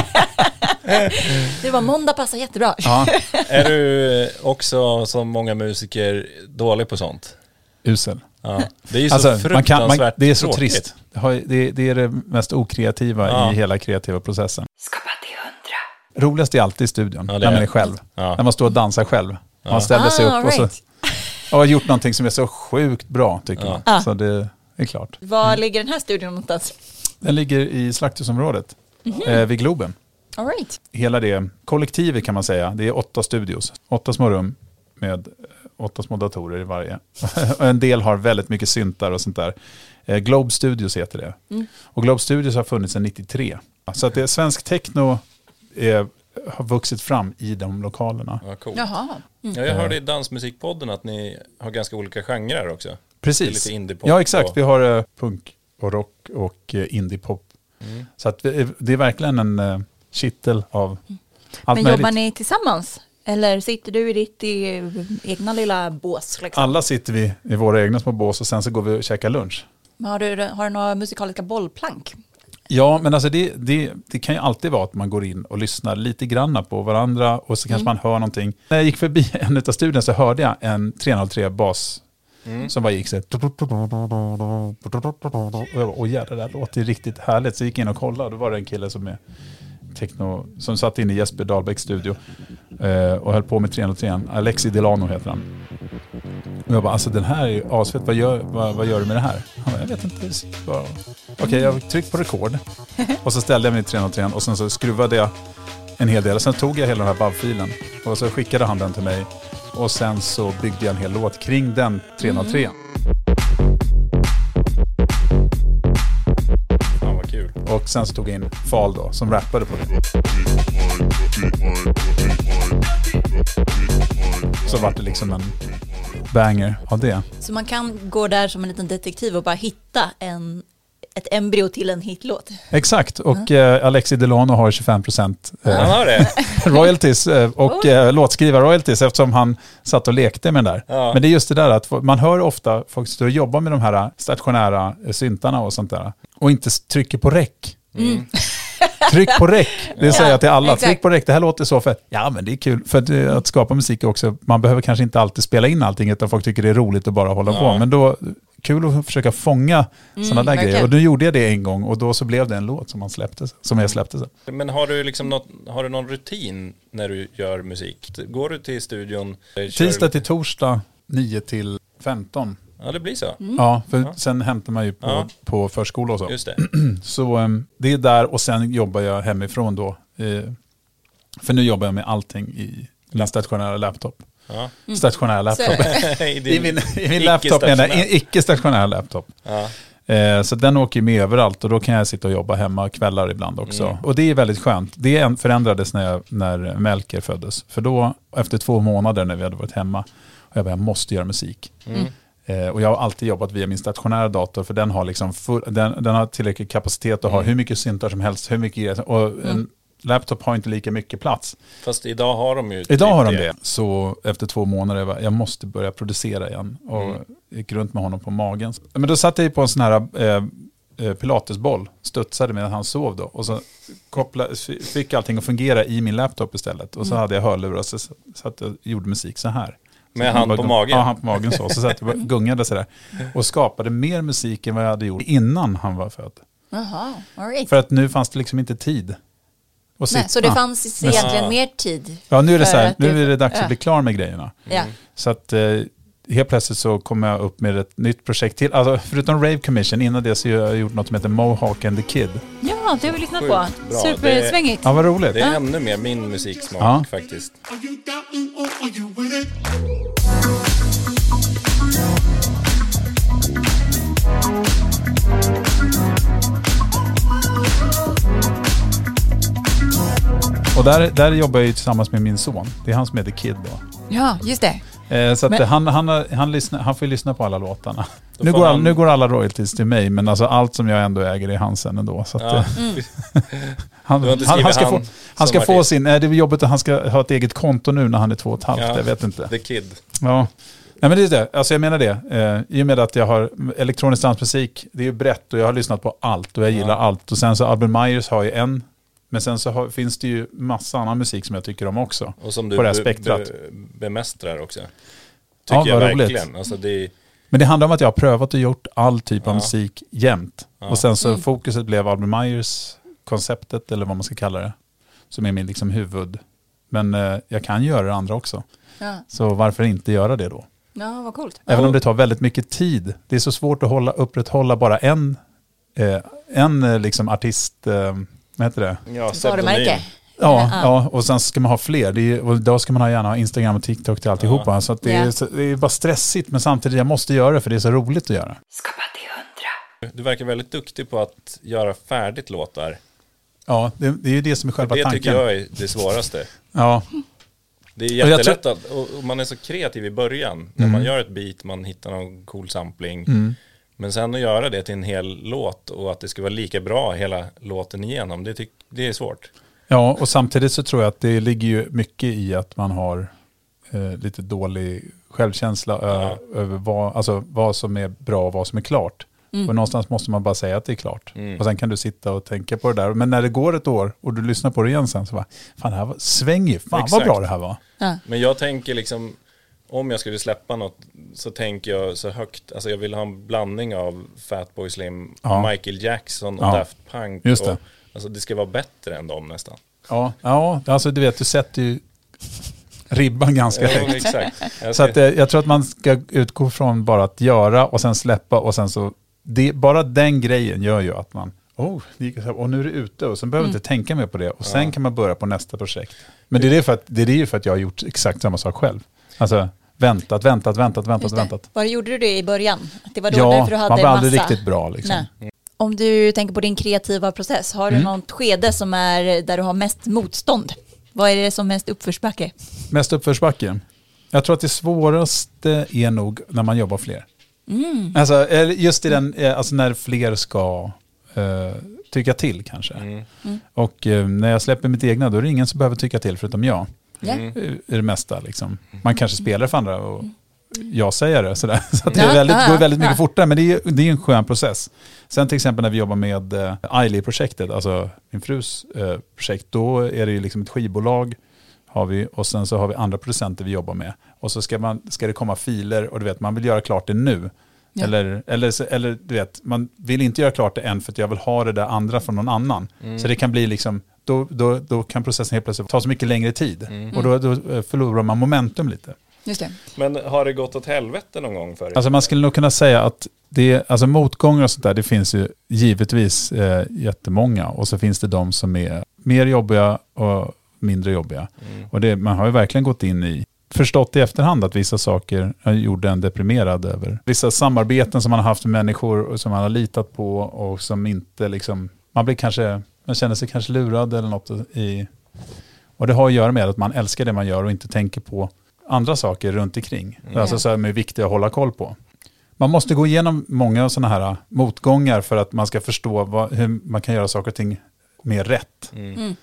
Det var måndag passar jättebra. Ja, Är du också som många musiker dålig på sånt? Usel. Ja. Det är ju så Alltså, man fruktansvärt kan, man, det är så tråkigt. trist. Det, det, det är det mest okreativa Ja. i hela kreativa processen. Skapa till hundra. Roligast är alltid i studion, Ja, det när är man det. är själv. Ja. När man står och dansar själv. Man ställer sig Ah, upp och så right. och har gjort någonting som är så sjukt bra, tycker Ja. man. Ah. Så det är klart. Var ligger den här studion någonstans? Den ligger i Slakthusområdet, eh, vid Globen. All right. Hela det kollektivet kan man säga, det är åtta studios. Åtta små rum med åtta små datorer i varje. <laughs> Och en del har väldigt mycket syntar och sånt där. Eh, Globe Studios heter det. Och Globe Studios har funnits sedan 93. Så att det är svensk techno är, har vuxit fram i de lokalerna. Ja, cool. Jaha. Ja, jag hörde i Dansmusikpodden att ni har ganska olika genrer också. Precis. Ja, exakt. och- Vi har eh, punk och rock och eh, indiepop. Mm. Så att vi, det är verkligen en eh, kittel av allt Men möjligt. jobbar ni tillsammans? Eller sitter du i ditt eh, egna lilla bås? Liksom? Alla sitter vi i våra egna små bås och sen så går vi och käkar lunch. Men Har du, har du några musikaliska bollplank? Ja, men alltså det, det, det kan ju alltid vara att man går in och lyssnar lite granna på varandra och så kanske man hör någonting. När jag gick förbi en av studierna så hörde jag en 303 bas som bara gick så här. Och jag bara, åh jävlar, det här låter ju riktigt härligt. Så jag gick in och kollade, då var det en kille som är techno, som satt inne i Jesper Dahlbäcks studio eh, och höll på med 303. Alexi Delano heter han. Och jag bara, alltså den här är ju asfett, vad gör, vad, vad gör du med det här? Han bara, jag vet inte. Okej, jag tryckte på rekord. Och så ställde jag mig i 303 och sen så skruvade jag en hel del. Och sen tog jag hela den här BAV-filen och så skickade han den till mig. Och sen så byggde jag en hel låt kring den 303. Fan vad kul. Och sen så tog jag in Fal då, som rappade på det. Så vart det liksom en banger av det. Så man kan gå där som en liten detektiv och bara hitta en, ett embryo till en hitlåt? Exakt, och eh, Alexi Delano har 25% Han eh, har det? <laughs> royalties eh, och eh, låtskrivar-royalties eftersom han satt och lekte med den där. Ja. Men det är just det där att man hör ofta folk stå och jobba med de här stationära eh, syntarna och sånt där och inte trycker på räck. Tryck på räck, det säger jag till alla. exakt. Tryck på räck, det här låter så fett. Ja men det är kul, för att, eh, att skapa musik också, man behöver kanske inte alltid spela in allting utan folk tycker det är roligt att bara hålla Ja. på. Men då, kul att försöka fånga sådana där grejer. Och nu gjorde jag det en gång och då så blev det en låt som, man släppte, som jag släppte sen. Men har du liksom något, har du någon rutin när du gör musik? Går du till studion? kör- Tisdag till torsdag 9 till 15. Ja, det blir så. Ja, för sen hämtar man ju på, Ja. på förskola och så. Just det. <clears throat> Så um, det är där och sen jobbar jag hemifrån då. Eh, för nu jobbar jag med allting i min stationära laptop. Ja. Stationära laptop. <laughs> I min, i min laptop menar jag, icke-stationär laptop. Ja. Eh, så den åker med överallt och då kan jag sitta och jobba hemma kvällar ibland också. Mm. Och det är väldigt skönt. Det förändrades när, jag, när Melker föddes. För då, efter två månader när vi hade varit hemma, och jag bara, jag måste göra musik. Mm. Eh, och jag har alltid jobbat via min stationära dator för den har, liksom full, den, den har tillräcklig kapacitet att ha Mm. hur mycket syntar som helst, hur mycket. Och en laptop har inte lika mycket plats. Fast idag har de ju Idag typ har de det. Så efter två månader, jag, bara, jag måste börja producera igen. Och Mm. gick runt med honom på magen. Men då satte jag på en sån här eh, eh, pilatesboll, studsade medan han sov då. Och så koppla, f- fick allting att fungera i min laptop istället. Och så hade jag hörlurar så, så att jag gjorde musik så här. Med hand på magen? Ja, han på magen så. Så satt jag och gungade sådär. Och skapade mer musik än vad jag hade gjort innan han var född. Jaha, right. För att nu fanns det liksom inte tid. Nej, så det fanns egentligen mer tid? Ja, nu är det så här, nu är det dags ja. att bli klar med grejerna. Ja. Så att eh, helt plötsligt så kommer jag upp med ett nytt projekt till. Alltså förutom Rave Commission, innan det så har jag gjort något som heter Mohawk and the Kid. Ja, det har vi lyssnat Sjukt på. bra. Supersvängigt. Ja, vad roligt. Det är ännu mer min musiksmak Ja. faktiskt. Och där, där jobbar jag ju tillsammans med min son. Det är han som heter Kid då. Ja, just det. Eh, så att Men- han, han, han, lyssnar, han får ju lyssna på alla låtarna. Nu går, han- nu går alla royalties till mig, men alltså allt som jag ändå äger är hans sen ändå. Så att, Ja. eh, <laughs> han, inte han, han skrivit ska han få, han ska få sin... Nej, det är jobbigt att han ska ha ett eget konto nu när han är två och ett halvt. Ja. Jag vet inte. The Kid. Ja. Nej men det är det, alltså jag menar det. Eh, I och med att jag har elektronisk dansmusik, det är ju brett och jag har lyssnat på allt och jag gillar allt. Och sen så Albin Myers har ju en, men sen så har, finns det ju massa annan musik som jag tycker om också. Och som du På det här be, spektrat. be, bemästrar också. Tycker Ja, jag verkligen. Alltså det Men det handlar om att jag har prövat och gjort all typ av Ja. musik jämt. Ja. Och sen så Mm. fokuset blev Albin Myers konceptet eller vad man ska kalla det. Som är min liksom huvud. Men eh, jag kan göra det andra också. Ja, Så varför inte göra det då? ja vad coolt. Även om det tar väldigt mycket tid. Det är så svårt att hålla, upprätthålla bara en, eh, en eh, liksom artist, eh, vad heter det? ja, Varumärke. Ja, Ja. ja, och sen ska man ha fler. Det är, och då ska man ha gärna ha Instagram och TikTok till alltihopa. Så, att det, är, Ja. så det är bara stressigt, men samtidigt jag måste göra det för det är så roligt att göra. Skapa till hundra. Du verkar väldigt duktig på att göra färdigt låtar. Ja, det, det är ju det som är själva det tanken. tycker jag är det svåraste. Ja, Det är Och jag jättelätt att, och man är så kreativ i början. När man Mm. gör ett beat, man hittar någon cool sampling. mm. Men sen att göra det till en hel låt och att det ska vara lika bra hela låten igenom, det, tyck, det är svårt. ja, och samtidigt så tror jag att det ligger ju mycket i att man har eh, lite dålig självkänsla Ja. över vad, alltså, vad som är bra och vad som är klart. Mm. Och någonstans måste man bara säga att det är klart. Mm. Och sen kan du sitta och tänka på det där. Men när det går ett år och du lyssnar på det igen sen så bara, fan det här var, svänger, fan vad Exakt. bra det här var. Ja. Men jag tänker liksom, om jag skulle släppa något så tänker jag så högt, alltså jag vill ha en blandning av Fatboy Slim, Ja. Michael Jackson och Ja. Daft Punk. Just det. Och, alltså det ska vara bättre än dem nästan. Ja, ja, alltså du vet, du sätter ju ribban ganska Ja, högt. exakt. Jag Så att, eh, jag tror att man ska utgå från bara att göra och sen släppa och sen så, det, bara den grejen gör ju att man, oh, och nu är det ute och sen behöver jag inte tänka mer på det och sen kan man börja på nästa projekt. Men det är det för att, det är det för att jag har gjort exakt samma sak själv. Alltså väntat, väntat, väntat, väntat, väntat. Var gjorde du det i början? Att det var då Ja, därför du hade man var aldrig riktigt bra liksom. Nej. Om du tänker på din kreativa process, har du Mm. något skede som är där du har mest motstånd? Vad är det som mest uppförsbacke? Mest uppförsbacke. Jag tror att det svåraste är nog när man jobbar fler. Mm. Alltså, just i den, eh, alltså när fler ska eh, tycka till kanske. mm. Och eh, när jag släpper mitt egna då är det ingen som behöver tycka till förutom jag. Mm. I det mesta liksom. Man kanske spelar för andra och jag säger det sådär. <laughs> Så att det är väldigt, går väldigt mycket fortare men det är, det är en skön process. Sen till exempel när vi jobbar med eh, Ailey-projektet, alltså min frus eh, projekt, då är det ju liksom ett skivbolag har vi och sen så har vi andra producenter vi jobbar med. Och så ska, man, ska det komma filer och du vet, man vill göra klart det nu. Ja. Eller, eller, eller du vet, man vill inte göra klart det än för att jag vill ha det där andra från någon annan. Så det kan bli liksom, då, då, då kan processen helt plötsligt ta så mycket längre tid. Och då, då eh, förlorar man momentum lite. Just det. Men har det gått åt helvete någon gång för dig? Alltså man skulle nog kunna säga att det, alltså motgångar och sånt där, det finns ju givetvis eh, jättemånga. Och så finns det de som är mer jobbiga och mindre jobbiga. Mm. Och det, man har ju verkligen gått in i, förstått i efterhand att vissa saker gjorde en deprimerad över. Vissa samarbeten som man har haft med människor och som man har litat på och som inte liksom, man blir kanske, man känner sig kanske lurad eller något i, och det har att göra med att man älskar det man gör och inte tänker på andra saker runt omkring. Alltså så här med viktiga att hålla koll på. Man måste gå igenom många sådana här motgångar för att man ska förstå vad, hur man kan göra saker och ting mer rätt. Mm.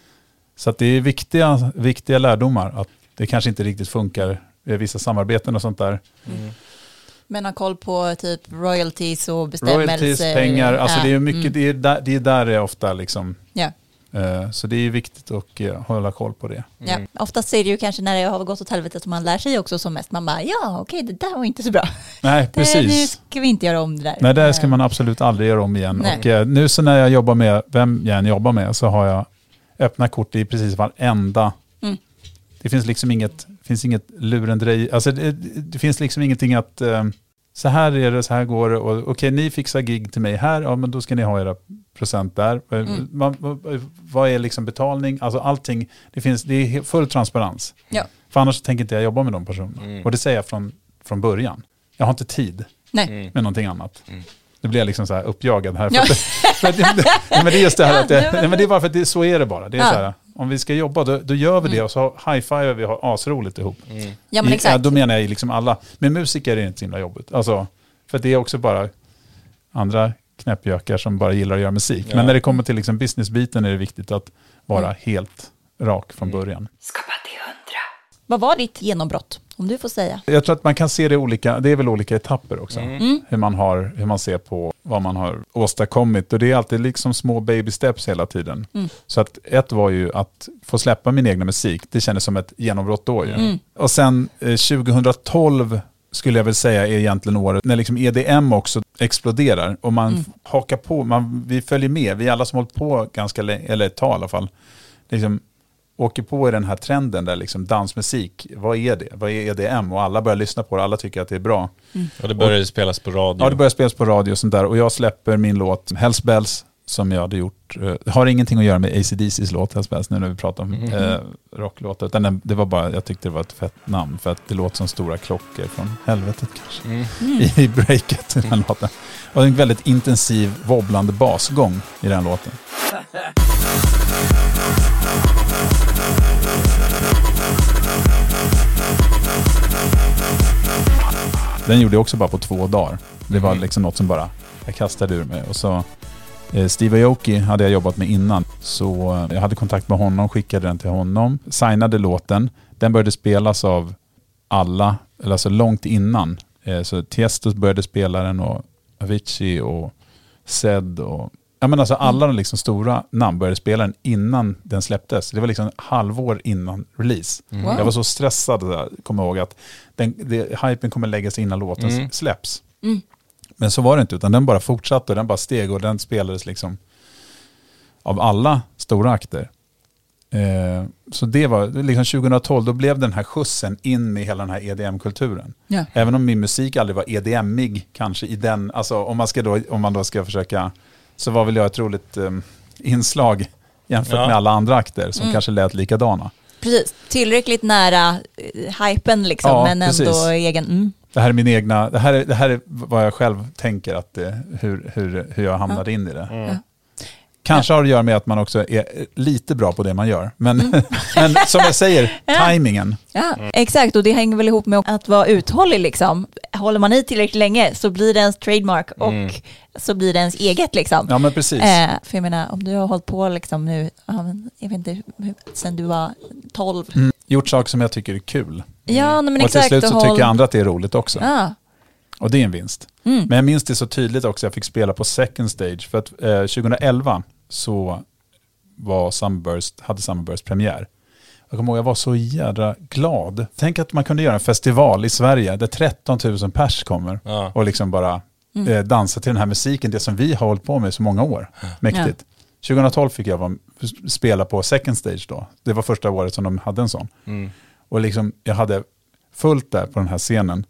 Så att det är viktiga, viktiga lärdomar. Att det kanske inte riktigt funkar i vissa samarbeten och sånt där. Men ha koll på typ royalties och bestämmelser. Royalties, pengar, alltså Ja. det är mycket, Mm. det, är där, det är där det är ofta liksom. Ja. eh, så det är viktigt att eh, hålla koll på det. Ja. Oftast är det ju kanske när det har gått åt helvete som man lär sig också som mest. Man bara, ja okej det där var inte så bra. <laughs> Nej, Det, nu precis. ska vi inte göra om det där. Nej, det ska man absolut aldrig göra om igen. Nej. Och eh, nu så när jag jobbar med, vem jag än jobbar med, så har jag öppna kort i precis varenda. Mm. Det finns liksom inget, finns inget lurendrej. Alltså det, det finns liksom ingenting att eh, så här är det, så här går det. Och, Okej, ni fixar gig till mig här, ja men då ska ni ha era procent där. Eh, Man, vad- vad är liksom betalning? Alltså allting, det, finns, det är full transparens. Ja. För annars tänker inte jag jobba med de personerna. Mm. Och det säger jag från, från början. Jag har inte tid Nej. Mm. med någonting annat. Mm. Nu blir jag liksom så här uppjagad här. För Ja. för att, <laughs> nej, <laughs> men det är just det här Ja, att det, nej, men- nej, men det är bara för att det, så är det bara. Det är Ja. så här, om vi ska jobba då, då gör vi det och så high-fivar vi och har asroligt ihop. Mm. Ja men I- exakt. då menar jag i liksom alla. Med musiker är det inte så himla jobbigt. Alltså, för det är också bara andra knäppjökar som bara gillar att göra musik. Ja. Men när det kommer till liksom businessbiten är det viktigt att vara Mm. helt rak från Mm. början. Skapa. Vad var ditt genombrott? Om du får säga. Jag tror att man kan se det olika, det är väl olika etapper också. Mm. Hur, man har, hur man ser på vad man har åstadkommit. Och det är alltid liksom små baby steps hela tiden. Mm. Så att ett var ju att få släppa min egna musik. Det kändes som ett genombrott då ju. Mm. Och sen eh, 2012 skulle jag väl säga är egentligen året när liksom EDM också exploderar. Och man Mm. hakar på, man, vi följer med. Vi alla som hållit på ganska länge, eller ett tag i alla fall. Liksom, åker på i den här trenden där liksom dansmusik, vad är det? Vad är EDM? Och alla börjar lyssna på det, alla tycker att det är bra. Och det började spelas på radio. Ja, det börjar spelas på radio och sånt där. Och jag släpper min låt Hells Bells som jag hade gjort. eh, har ingenting att göra med ACDCs låt Hells Bells nu när vi pratar om Mhm. eh, rocklåtar. Utan den- det var bara, jag tyckte det var ett fett namn för att det låter som stora klockor från helvetet kanske. Mm. <laughs> I breaket i den låten. Och en väldigt intensiv wobblande basgång i den låten. <laughs> Den gjorde jag också bara på två dagar. Det var Mm. liksom något som bara, jag kastade ur mig. Och så eh, Steve Aoki hade jag jobbat med innan. Så eh, jag hade kontakt med honom, skickade den till honom, signade låten. Den började spelas av alla, eller alltså långt innan. Eh, så Tiesto började spela den och Avicii och Zed och Ja men alltså alla de liksom stora namn började spela den innan den släpptes. Det var liksom halvår innan release. Wow. Jag var så stressad, där, kommer jag ihåg, att den, det, hypen kommer läggas innan låten Mm. släpps. Mm. Men så var det inte, utan den bara fortsatte och den bara steg och den spelades liksom av alla stora akter. Eh, så det var liksom 2012, då blev den här skjutsen in med hela den här EDM-kulturen. Ja. Även om min musik aldrig var EDM-ig kanske i den, alltså om man, ska då, om man då ska försaka, så var väl jag ett roligt eh, inslag jämfört Ja. med alla andra akter som Mm. kanske lät likadana. Precis, tillräckligt nära eh, hypen liksom, Ja, men ändå precis. egen. Mm. Det här är min egna, det här är, det här är vad jag själv tänker att det, hur, hur, hur jag hamnade in i det. Mm. Kanske har att göra med att man också är lite bra på det man gör. Men, <laughs> men som jag säger, <laughs> tajmingen. Ja, exakt. Och det hänger väl ihop med att vara uthållig liksom. Håller man i tillräckligt länge så blir det ens trademark och Mm. Så blir det ens eget liksom. Ja men precis. Eh, för jag menar, om du har hållit på liksom nu, jag vet inte, sen du var 12. Mm. Gjort saker som jag tycker är kul. Ja, men och till exakt. slut så och tycker andra att det är roligt också. Ja. Och det är en vinst. Mm. Men jag minns det så tydligt också, jag fick spela på second stage. För att eh, 2011 så var Summerburst, hade Summerburst premiär. Jag kommer ihåg, jag var så jädra glad. Tänk att man kunde göra en festival i Sverige där 13 000 pers kommer Ja. och liksom bara Mm. eh, dansa till den här musiken, det som vi har hållit på med i så många år. Mäktigt. 2012 fick jag vara, spela på second stage då. Det var första året som de hade en sån. Mm. Och liksom, jag hade fullt där på den här scenen.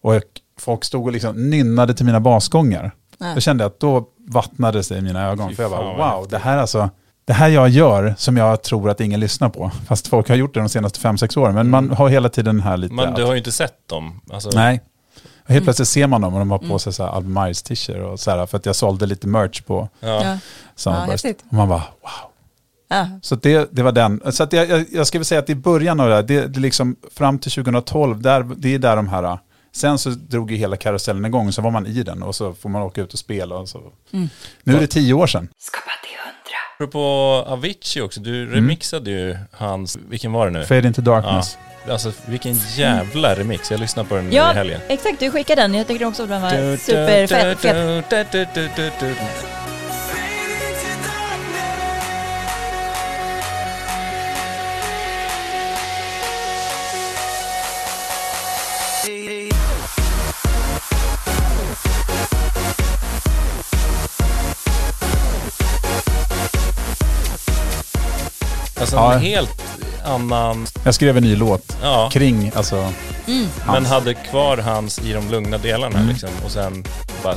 Och jag, folk stod och liksom nynnade till mina basgångar. Ja. Då kände jag att då vattnade sig i mina ögon. Fy för jag bara, wow, det här alltså, det här jag gör som jag tror att ingen lyssnar på. Fast folk har gjort det de senaste fem sex åren. Men man har hela tiden den här lite... Men du har ju inte sett dem. Alltså, Nej. Och Mm. helt plötsligt ser man dem och de har på sig så här Albin Myers t-shirt och så här, för att jag sålde lite merch på Ja. Ja. Summerburst. häftigt. och man bara, wow. Ja. Så det, det var den. Så att jag, jag, jag ska väl säga att i början av det här, det, det liksom fram till 2012, där, det är där de här, sen så drog ju hela karusellen igång, så var man i den och så får man åka ut och spela. Och så. Mm. Nu är det tio år sedan. Apropå Avicii också, du Mm. remixade ju hans, vilken var det nu? Fade into darkness. Alltså vilken jävla remix, jag lyssnade på den nu i Ja, helgen. exakt. Du skickade den. Jag tycker också att den var Du, du, superfett. du, fet. du, Alltså Ja. en helt annan, Jag skrev en ny låt ja, kring, alltså, Mm. men hans. hade kvar hans i de lugna delarna Mm. liksom. Och sen bara,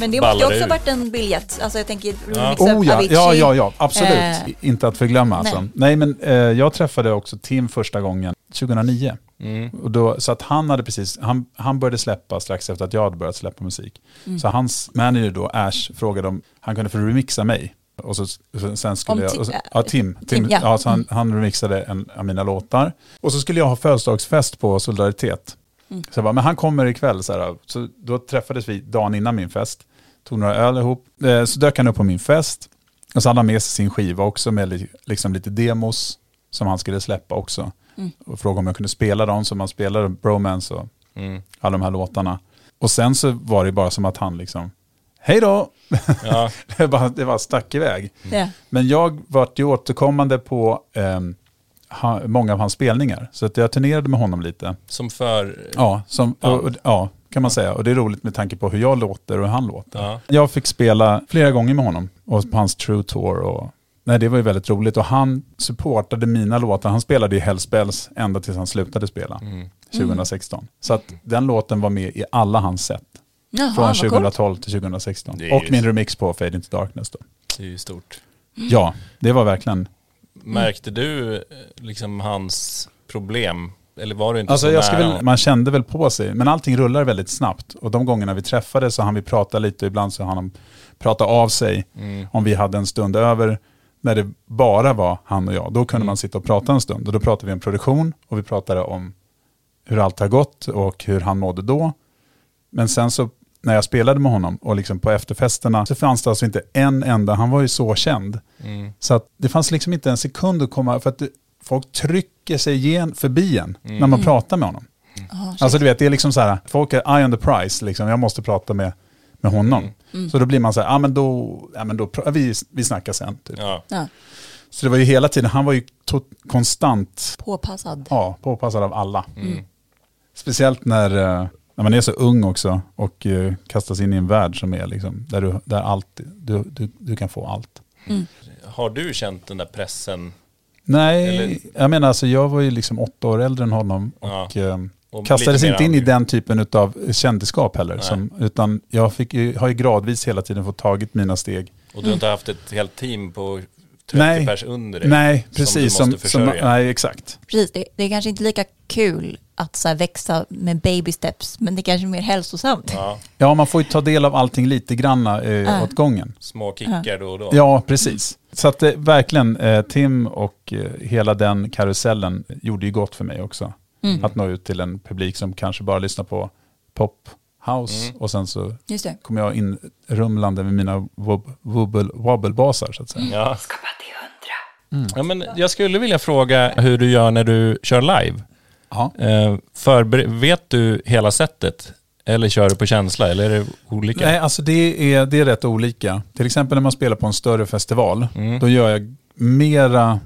Men det måste ju också ur. ha varit en biljett. Alltså jag tänker Ja. remixa Oh ja, Avicii. ja, ja, ja, absolut. Eh, Inte att förglömma alltså. nej. Nej, men eh, jag träffade också Tim första gången 2009. mm, Och då, så att han hade precis, han, han började släppa strax efter att jag hade börjat släppa musik. Mm. Så hans manager då, Ash, frågade om han kunde få remixa mig. Och så, sen skulle jag, så, ja, Tim, Tim, Tim, ja. ja. så han, han remixade en av mina låtar. Och så skulle jag ha födelsedagsfest på Solidaritet. Mm. Så jag bara, men han kommer ikväll. Så, här, så då träffades vi dagen innan min fest, tog några öl ihop. Eh, Så dök han upp på min fest. Och så hade han med sig sin skiva också med li- liksom lite demos som han skulle släppa också. Mm. Och frågade om jag kunde spela dem, så man spelade Bromance och mm, alla de här låtarna. Och sen så var det bara som att han liksom, hej då! ja, <laughs> det, bara, det bara stack iväg. Ja. Men jag vart ju återkommande på ha, många av hans spelningar. Så att jag turnerade med honom lite. som för, Ja, som, Ja. Och, och, ja, kan man säga. Och det är roligt med tanke på hur jag låter och hur han låter. ja, Jag fick spela flera gånger med honom och på hans True Tour. Och, nej, det var ju väldigt roligt. Och han supportade mina låtar. Han spelade i Hells Bells ända tills han slutade spela mm. 2016. Så att den låten var med i alla hans set. Jaha, Från vad coolt. 2012 till 2016. Det är Och min remix på Fade Into Darkness då. det är ju stort. Ja, det var verkligen... Märkte du eh, liksom hans problem? Eller var du inte Alltså så jag nära? väl, man kände väl på sig, men allting rullar väldigt snabbt. Och de gångerna vi träffades så han vi prata lite, ibland så han prata av sig. Mm. Om vi hade en stund över, när det bara var han och jag, då kunde Mm. man sitta och prata en stund. Och då pratade vi om produktion och vi pratade om hur allt har gått och hur han mådde då. Men sen så när jag spelade med honom och liksom på efterfesterna så fanns det alltså inte en enda, han var ju så känd. Mm. Så att det fanns liksom inte en sekund att komma, för att det, folk trycker sig igen, förbi en när man pratar med honom. Ja, Alltså du vet, det är liksom så här, folk är eye on the price, liksom. jag måste prata med, med honom. Så då blir man så här, ja men då, ja, men då vi, vi snackar sen. Typ. Ja, Ja, Så det var ju hela tiden, han var ju konstant påpassad. ja, påpassad av alla. Mm. Speciellt när, eh, när man är så ung också och uh, kastas in i en värld som är liksom, där, du, där allt, du, du, du kan få allt. Har du känt den där pressen? Nej, Eller- jag menar alltså jag var ju liksom åtta år äldre än honom Ja. och eh, Och kastades inte in i den typen av kändisskap heller. Som, utan jag fick, har ju gradvis hela tiden fått tagit mina steg. Och du har inte haft ett helt team på 30 Nej. pers under dig? Nej, Som precis. du Som, måste som, försörja? nej, exakt. Precis, det, det är kanske inte lika kul att så här växa med baby steps, men det är kanske är mer hälsosamt. Ja, Ja, man får ju ta del av allting lite granna eh, Ja. åt gången. små kickar då och då. Ja, precis. Så att eh, verkligen, eh, Tim och eh, hela den karusellen gjorde ju gott för mig också. Mm. Att nå ut till en publik som kanske bara lyssnar på pop, house Mm. och sen så Just det. kommer jag in rumlande med mina wob- wobble, wobblebasar så att säga. Ja. Hundra. ja, men jag skulle vilja fråga hur du gör när du kör live. Ja. Eh, förber- vet du hela sättet? Eller kör du på känsla? Eller är det olika? Nej, alltså det är, det är rätt olika. Till exempel när man spelar på en större festival, Mm. då gör jag mera,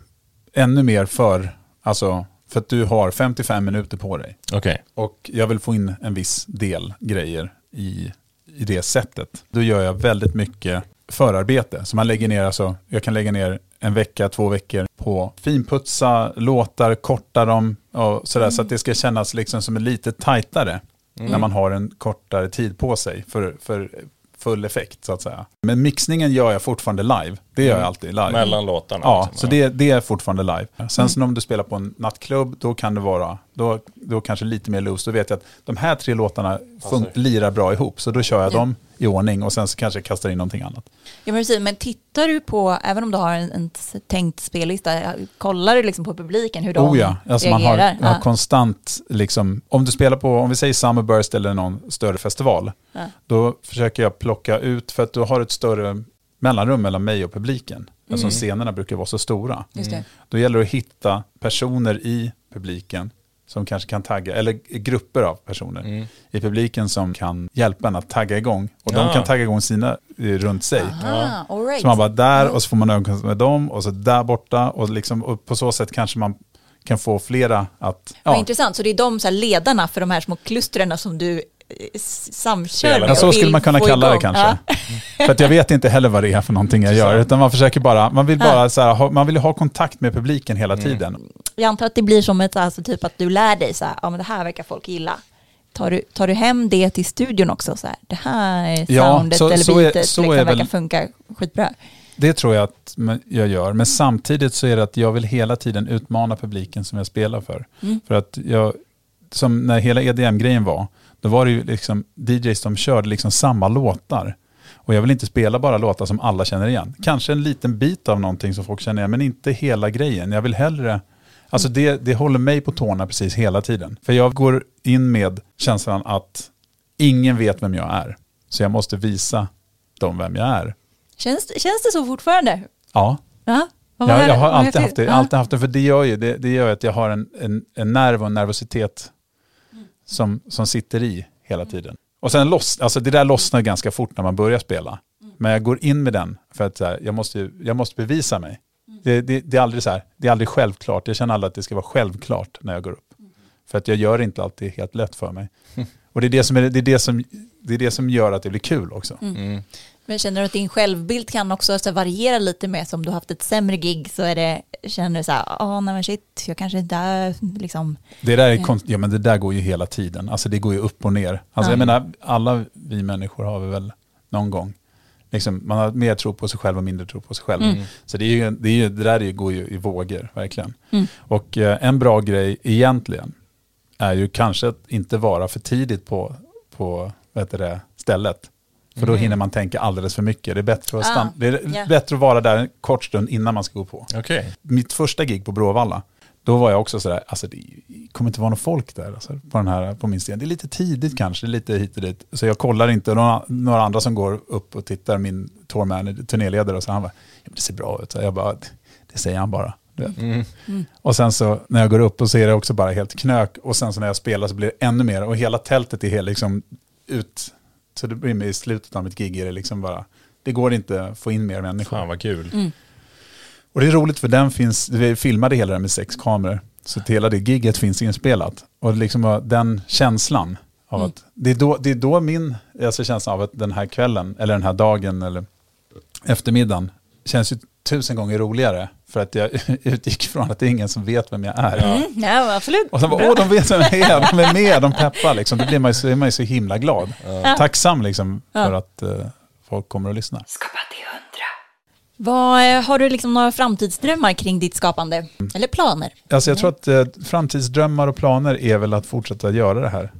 ännu mer för, alltså för att du har 55 minuter på dig. Okej. Och jag vill få in en viss del grejer i, i det sättet. Då gör jag väldigt mycket förarbete. Så man lägger ner, alltså, jag kan lägga ner en vecka, två veckor på finputsa låtar, korta dem och sådär. Så att det ska kännas liksom som en lite tajtare när man har en kortare tid på sig för, för full effekt så att säga. Men mixningen gör jag fortfarande live. Det gör jag alltid live. Mellan låtarna? Ja, liksom. så det, det är fortfarande live. Sen så om du spelar på en nattklubb, då kan det vara, då, då kanske lite mer loose. Då vet jag att de här tre låtarna fun- lirar bra ihop, så då kör jag Ja. dem i ordning och sen så kanske jag kastar in någonting annat. Ja, men, precis, men tittar du på, även om du har en, en tänkt spellista, kollar du liksom på publiken hur de Oh ja, alltså man har, reagerar? man har konstant, liksom, om du spelar på, om vi säger Summerburst eller någon större festival, Ja. då försöker jag plocka ut, för att du har ett större mellanrum mellan mig och publiken. Eftersom scenerna brukar vara så stora. Just det. Då gäller det att hitta personer i publiken som kanske kan tagga, eller grupper av personer Mm. i publiken som kan hjälpa en att tagga igång. Och Ja. de kan tagga igång sina eh, runt sig. Aha, all right. Så man bara där och så får man ögonkontakt med dem och så där borta och, liksom, och på så sätt kanske man kan få flera att... Vad Ja, intressant, så det är de så här ledarna för de här små klustren som du s- samkör Spelar. med Ja, så skulle man kunna kalla det kanske. För att jag vet inte heller vad det är för någonting jag gör, utan man försöker bara, man vill bara så här, ha, man vill ju ha kontakt med publiken hela tiden. Jag antar att det blir som ett, alltså typ att du lär dig så här, ja men det här verkar folk gilla. Tar du, tar du hem det till studion också så här, det här är Ja, soundet så- eller så är- beatet så liksom, är verkar väl- funka skitbra. Det tror jag att jag gör, men samtidigt så är det att jag vill hela tiden utmana publiken som jag spelar för. För att jag, som när hela EDM-grejen var, då var det ju liksom DJs som körde liksom samma låtar. Och jag vill inte spela bara låtar som alla känner igen. Kanske en liten bit av någonting som folk känner igen, men inte hela grejen. Jag vill hellre, alltså det, det håller mig på tårna precis hela tiden. För jag går in med känslan att ingen vet vem jag är. Så jag måste visa dem vem jag är. Känns, känns det så fortfarande? Ja, Ja, vad Ja, härligt, jag har alltid haft det, alltid haft det, för det gör ju, det, det gör att jag har en, en, en nerv och en nervositet som, som sitter i hela tiden. Och sen loss, alltså det där lossnar ganska fort när man börjar spela. Men jag går in med den för att så här, jag, måste, jag måste bevisa mig. Det, det, det, är aldrig så här, det är aldrig självklart. Jag känner aldrig att det ska vara självklart när jag går upp. För att jag gör inte alltid helt lätt för mig. <laughs> Och det är det som, är, det är det som, det är det som gör att det blir kul också. Men känner du att din självbild kan också så variera lite med, som du har haft ett sämre gig så är det, känner du så här, ja nej men shit, jag kanske inte är liksom, Det där, är ja, men det där går ju hela tiden. Alltså det går ju upp och ner. Alltså jag menar, alla vi människor har vi väl någon gång. Liksom, man har mer tro på sig själv och mindre tro på sig själv. Så det, är ju, det, är ju, det där går ju i vågor, verkligen. Och eh, en bra grej egentligen är ju kanske att inte vara för tidigt på, på vad heter det, stället. För då hinner man tänka alldeles för mycket. Det är bättre att, Ah, stanna, det är ja. bättre att vara där en kort stund innan man ska gå på Okej. mitt första gig på Bråvalla, då var jag också sådär, alltså det kommer inte vara någon folk där alltså, på, den här, på min scen. Det är lite tidigt kanske, lite hit och dit. Så jag kollar inte, några, några andra som går upp och tittar, min tourmanager, turnéledare, och så han bara, det ser bra ut. Så jag bara, det säger han bara. du vet. Och sen så när jag går upp och ser det också bara helt knök, och sen så när jag spelar så blir det ännu mer, och hela tältet är helt liksom ut, så det blir med i slutet av mitt gig är det liksom bara, det går inte att få in mer människor. Fan vad kul. Och det är roligt för den finns, vi filmade hela den med sex kameror. Så hela det gigget finns inspelat. Och liksom var den känslan av att, det är då, det är då min, alltså känslan av att den här kvällen, eller den här dagen, eller eftermiddagen, känns ju tusen gånger roligare. För att jag <laughs> utgick från att det är ingen som vet vem jag är. mm, ja absolut. Och sen bara, åh de vet vem jag är, de är med, de peppar liksom. Då blir man ju så, man ju så himla glad. Tacksam liksom för att eh, folk kommer att lyssna. Skapa till hundra. Vad, eh, har du liksom några framtidsdrömmar kring ditt skapande? Eller planer? Alltså jag tror att eh, framtidsdrömmar och planer är väl att fortsätta göra det här.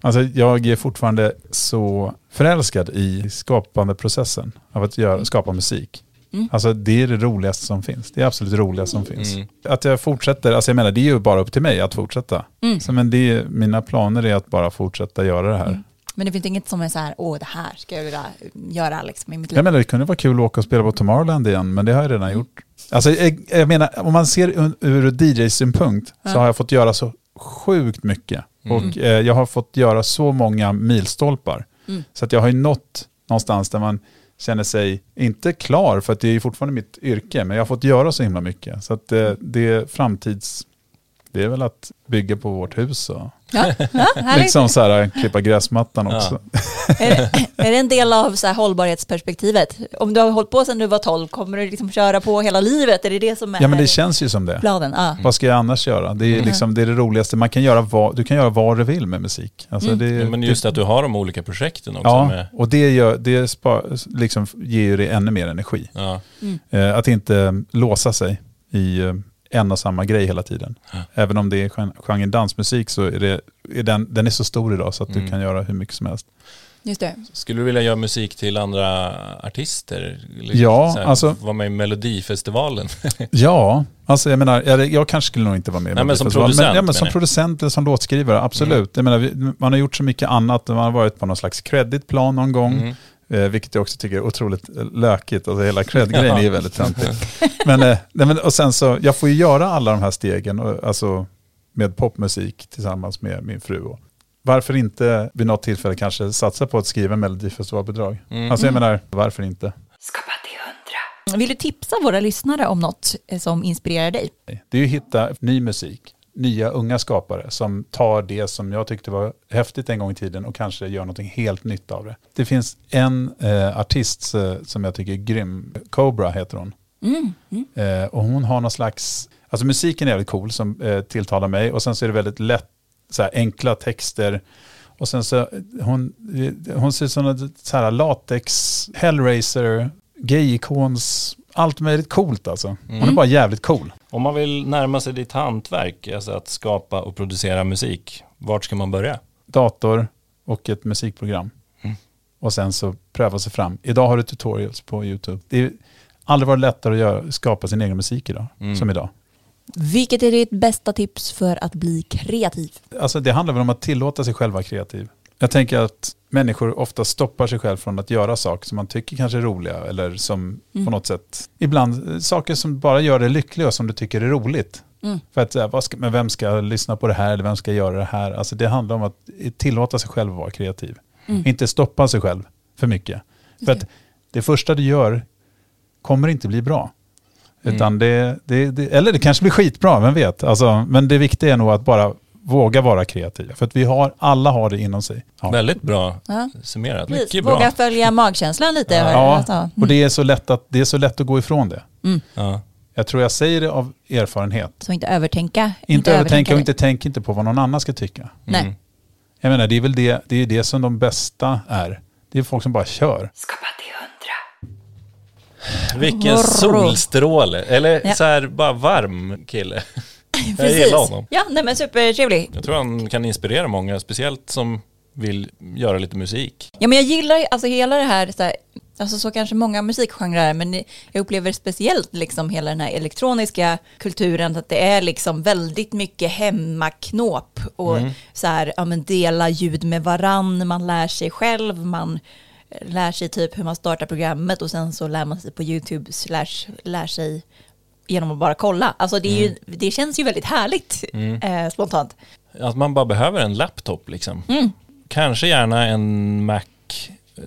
Alltså jag är fortfarande så förälskad i skapandeprocessen av att göra, skapa musik. Alltså det är det roligaste som finns. Det är absolut det roligaste som finns. Att jag fortsätter, alltså jag menar det är ju bara upp till mig att fortsätta. Så, men det är, mina planer är att bara fortsätta göra det här. Men det finns inget som är så här, åh det här ska jag vilja göra liksom i mitt liv. Jag menar det kunde vara kul att åka och spela på Tomorrowland igen, men det har jag redan gjort. Alltså jag, jag menar, om man ser ur- ur DJ-synpunkt så har jag fått göra så sjukt mycket. Och eh, jag har fått göra så många milstolpar. Så att jag har ju nått någonstans där man känner sig, inte klar, för att det är fortfarande mitt yrke, men jag har fått göra så himla mycket. Så att det, det är framtids... Det är väl att bygga på vårt hus och Ja, ja, liksom så här, klippa gräsmattan också. Är, det, är det en del av så här hållbarhetsperspektivet? Om du har hållit på sedan du var 12, kommer du liksom köra på hela livet? Är det det som är Ja men det känns ju som det. planen? Ja. Vad ska jag annars göra? Det är, liksom, det, är det roligaste. Man kan göra vad, du kan göra vad du vill med musik. Alltså det, Ja, men just det, att du har de olika projekten också. Ja, Med, och det, gör, det spa, liksom ger ju det ännu mer energi. ja. Eh, att inte låsa sig i eh, en och samma grej hela tiden. Även om det är gen- genren dansmusik så är, det, är den, den är så stor idag så att du kan göra hur mycket som helst. Just det. Skulle du vilja göra musik till andra artister? Liksom Ja, här, alltså- Vara med i Melodifestivalen? <laughs> Ja, alltså jag menar, jag, jag kanske skulle nog inte vara med i Nej, men som Melodifestivalen, producent, Men, ja, men som producent eller som låtskrivare, absolut. Jag menar, vi, man har gjort så mycket annat, man har varit på någon slags creditplan någon gång. Mm. Eh, vilket jag också tycker är otroligt eh, lökigt. Alltså hela <laughs> cred-grejen är ju väldigt töntig. Men, eh, nej, men, och sen så, jag får ju göra alla de här stegen, och, alltså med popmusik tillsammans med min fru. Och, varför inte vid något tillfälle kanske satsa på att skriva Melodifestivalbidrag? Mm. Alltså jag menar, varför inte? Skapa till hundra. Vill du tipsa våra lyssnare om något eh, som inspirerar dig? Det är ju att hitta ny musik. Nya unga skapare som tar det som jag tyckte var häftigt en gång i tiden och kanske gör någonting helt nytt av det. Det finns en eh, artist eh, som jag tycker är grym, Cobra heter hon. Eh, och hon har någon slags, alltså musiken är väldigt cool som eh, tilltalar mig och sen så är det väldigt lätt, så här, enkla texter. Och sen så, hon, hon ser ut som en så här latex, hellraiser, gay-ikons, allt möjligt coolt alltså. Hon är bara jävligt cool. Om man vill närma sig ditt hantverk, alltså att skapa och producera musik, vart ska man börja? Dator och ett musikprogram. Och sen så pröva sig fram. Idag har du tutorials på YouTube. Det är aldrig varit lättare att göra, skapa sin egen musik idag, som idag. Vilket är ditt bästa tips för att bli kreativ? Alltså det handlar väl om att tillåta sig själv vara kreativ. Jag tänker att människor ofta stoppar sig själv från att göra saker som man tycker kanske är roliga eller som på något sätt, ibland eh, saker som bara gör dig lycklig och som du tycker är roligt. För att, eh, vad ska, men vem ska lyssna på det här eller vem ska göra det här? Alltså det handlar om att tillåta sig själv att vara kreativ. Inte stoppa sig själv för mycket. För att det första du gör kommer inte bli bra. Utan det, det, det, eller det kanske blir skitbra, vem vet. Alltså, men det viktiga är nog att bara våga vara kreativa. För att vi har, alla har det inom sig. Ja. Väldigt bra Ja. summerat. Precis, Mycket Våga bra. följa magkänslan lite. Ja, Alltså, och det är, så lätt att, det är så lätt att gå ifrån det. Ja. Jag tror jag säger det av erfarenhet. Så inte övertänka. Inte, övertänka och det. inte tänk inte på vad någon annan ska tycka. Nej. Jag menar, det är väl det, det, är det som de bästa är. Det är folk som bara kör. Skapa till hundra. Vilken solstråle. Eller Ja. så här bara varm kille. Jag gillar honom. Ja, nej men supertrevlig. Jag tror han kan inspirera många, speciellt som vill göra lite musik. Ja men jag gillar alltså hela det här, så, här, alltså så kanske många musikgenrer är, men jag upplever speciellt liksom hela den här elektroniska kulturen, att det är liksom väldigt mycket hemmaknåp och så här, ja men dela ljud med varann, man lär sig själv, man lär sig typ hur man startar programmet och sen så lär man sig på YouTube slash lär sig genom att bara kolla. Alltså det, ju, det känns ju väldigt härligt eh, spontant. Att man bara behöver en laptop liksom. Kanske gärna en Mac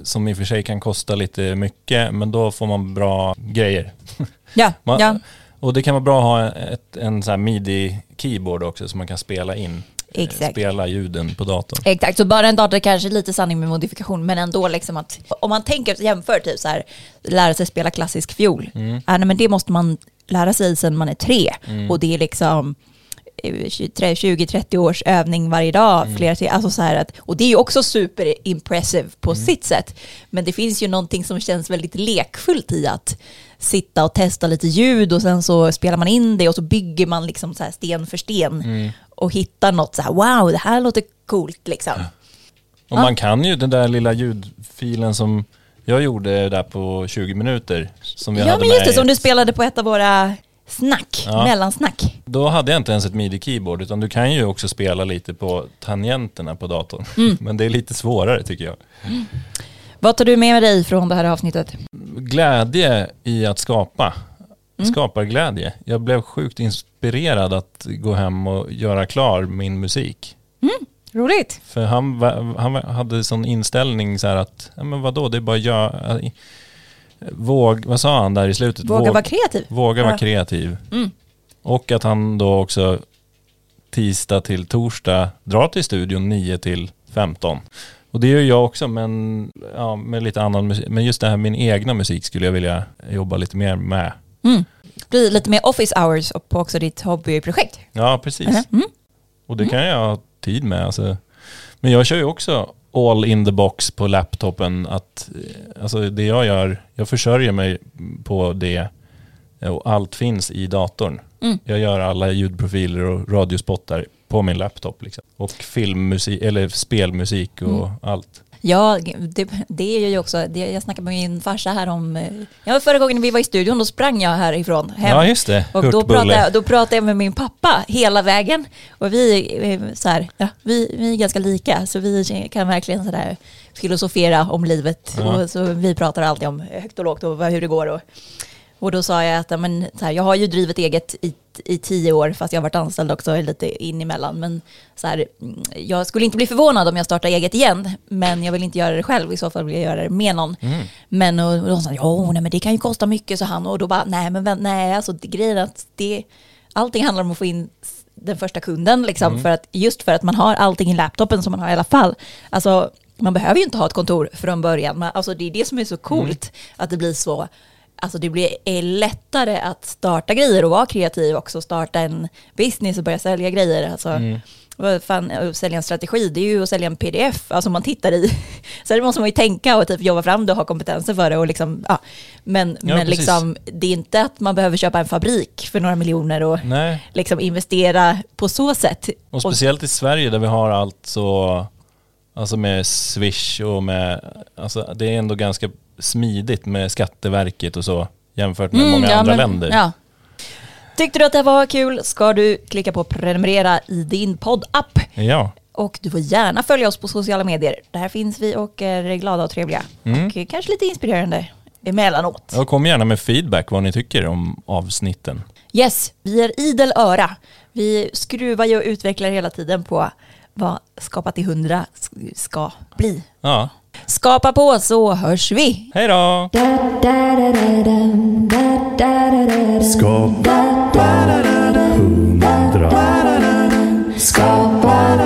som i och för sig kan kosta lite mycket, men då får man bra grejer. <laughs> Ja, Man, ja. Och det kan vara bra att ha ett, en här midi-keyboard också så man kan spela in, eh, Exakt. spela ljuden på datorn. Exakt, så bara en dator kanske lite sanning med modifikation, men ändå liksom att om man tänker, jämför typ så här, lära sig spela klassisk fiol, ja, nej, men det måste man lära sig sedan man är tre. Och det är liksom eh, 20-30 års övning varje dag, flera till, alltså så här att, och det är ju också super impressive på sitt sätt. Men det finns ju någonting som känns väldigt lekfullt i att sitta och testa lite ljud och sen så spelar man in det och så bygger man liksom så här sten för sten och hittar något så här, wow, det här låter coolt liksom. Och man kan ju den där lilla ljudfilen som jag gjorde där på 20 minuter. Som jag Ja, hade men just det, som du spelade på ett av våra snack, Ja. mellansnack. Då hade jag inte ens ett midi-keyboard utan du kan ju också spela lite på tangenterna på datorn. Mm. <laughs> Men det är lite svårare tycker jag. Vad tar du med dig från det här avsnittet? Glädje i att skapa. Mm. Skaparglädje. Jag blev sjukt inspirerad att gå hem och göra klar min musik. Roligt. För han, han hade sån inställning så här att, ja men vadå, det är bara jag. Våg, vad sa han där i slutet? Våga Våg- vara kreativ. Våga vara Ja. kreativ. Mm. Och att han då också tisdag till torsdag drar till studion 9 till 15. Och det gör jag också men ja, med lite annan musik. Men just det här min egna musik skulle jag vilja jobba lite mer med. Mm. Blir lite mer office hours och på också ditt hobbyprojekt. Ja, precis. Mm. Och det kan jag tid med. Alltså. Men jag kör ju också all in the box på laptopen. Att, eh, alltså det jag gör, jag försörjer mig på det och allt finns i datorn. Mm. Jag gör alla ljudprofiler och radiospottar på min laptop. Liksom. Och filmmusik, eller spelmusik och Mm. allt. Ja, det, det är ju också, det, jag snackade med min farsa här om, eh, ja förra gången vi var i studion då sprang jag härifrån hem. Ja, just det. Och då pratade, jag, då pratade jag med min pappa hela vägen. Och vi, eh, så här, ja, vi, vi är ganska lika, så vi kan verkligen så där filosofera om livet. Ja. Och så vi pratar alltid om högt och lågt och hur det går. Och, och då sa jag att men, så här, jag har ju drivit eget i, i tio år, fast jag har varit anställd också lite in emellan. Men så här, mm, jag skulle inte bli förvånad om jag startar eget igen, men jag vill inte göra det själv. I så fall vill jag göra det med någon. Men och, och de sa, ja, nej, men det kan ju kosta mycket, så han. Och då bara, nej, men nej, alltså det, grejen är att det, allting handlar om att få in den första kunden, liksom, Mm. för att, just för att man har allting i laptopen som man har i alla fall. Alltså, man behöver ju inte ha ett kontor från början. Man, alltså, det är det som är så coolt, att det blir så, alltså det blir är lättare att starta grejer och vara kreativ också, starta en business och börja sälja grejer. Alltså, Mm. fan, att sälja en strategi, det är ju att sälja en pdf, alltså man tittar i. <laughs> Så det måste man ju tänka och typ jobba fram det och ha kompetenser för det. Och liksom, ja. Men, Ja, men precis. liksom, det är inte att man behöver köpa en fabrik för några miljoner och Nej, liksom investera på så sätt. och speciellt i Sverige där vi har allt så, alltså med Swish och med, alltså det är ändå ganska smidigt med Skatteverket och så jämfört med Mm, många ja, andra men- länder. Ja. Tyckte du att det var kul ska du klicka på prenumerera i din poddapp. Ja. Och du får gärna följa oss på sociala medier. Där finns vi och är glada och trevliga. Mm. Och kanske lite inspirerande emellanåt. Och kom gärna med feedback vad ni tycker om avsnitten. Yes, vi är idel öra. Vi skruvar ju och utvecklar hela tiden på vad Skapa till 100 ska bli. Ja, Skapa på så hörs vi. Hej då! Skapa 100. Skapa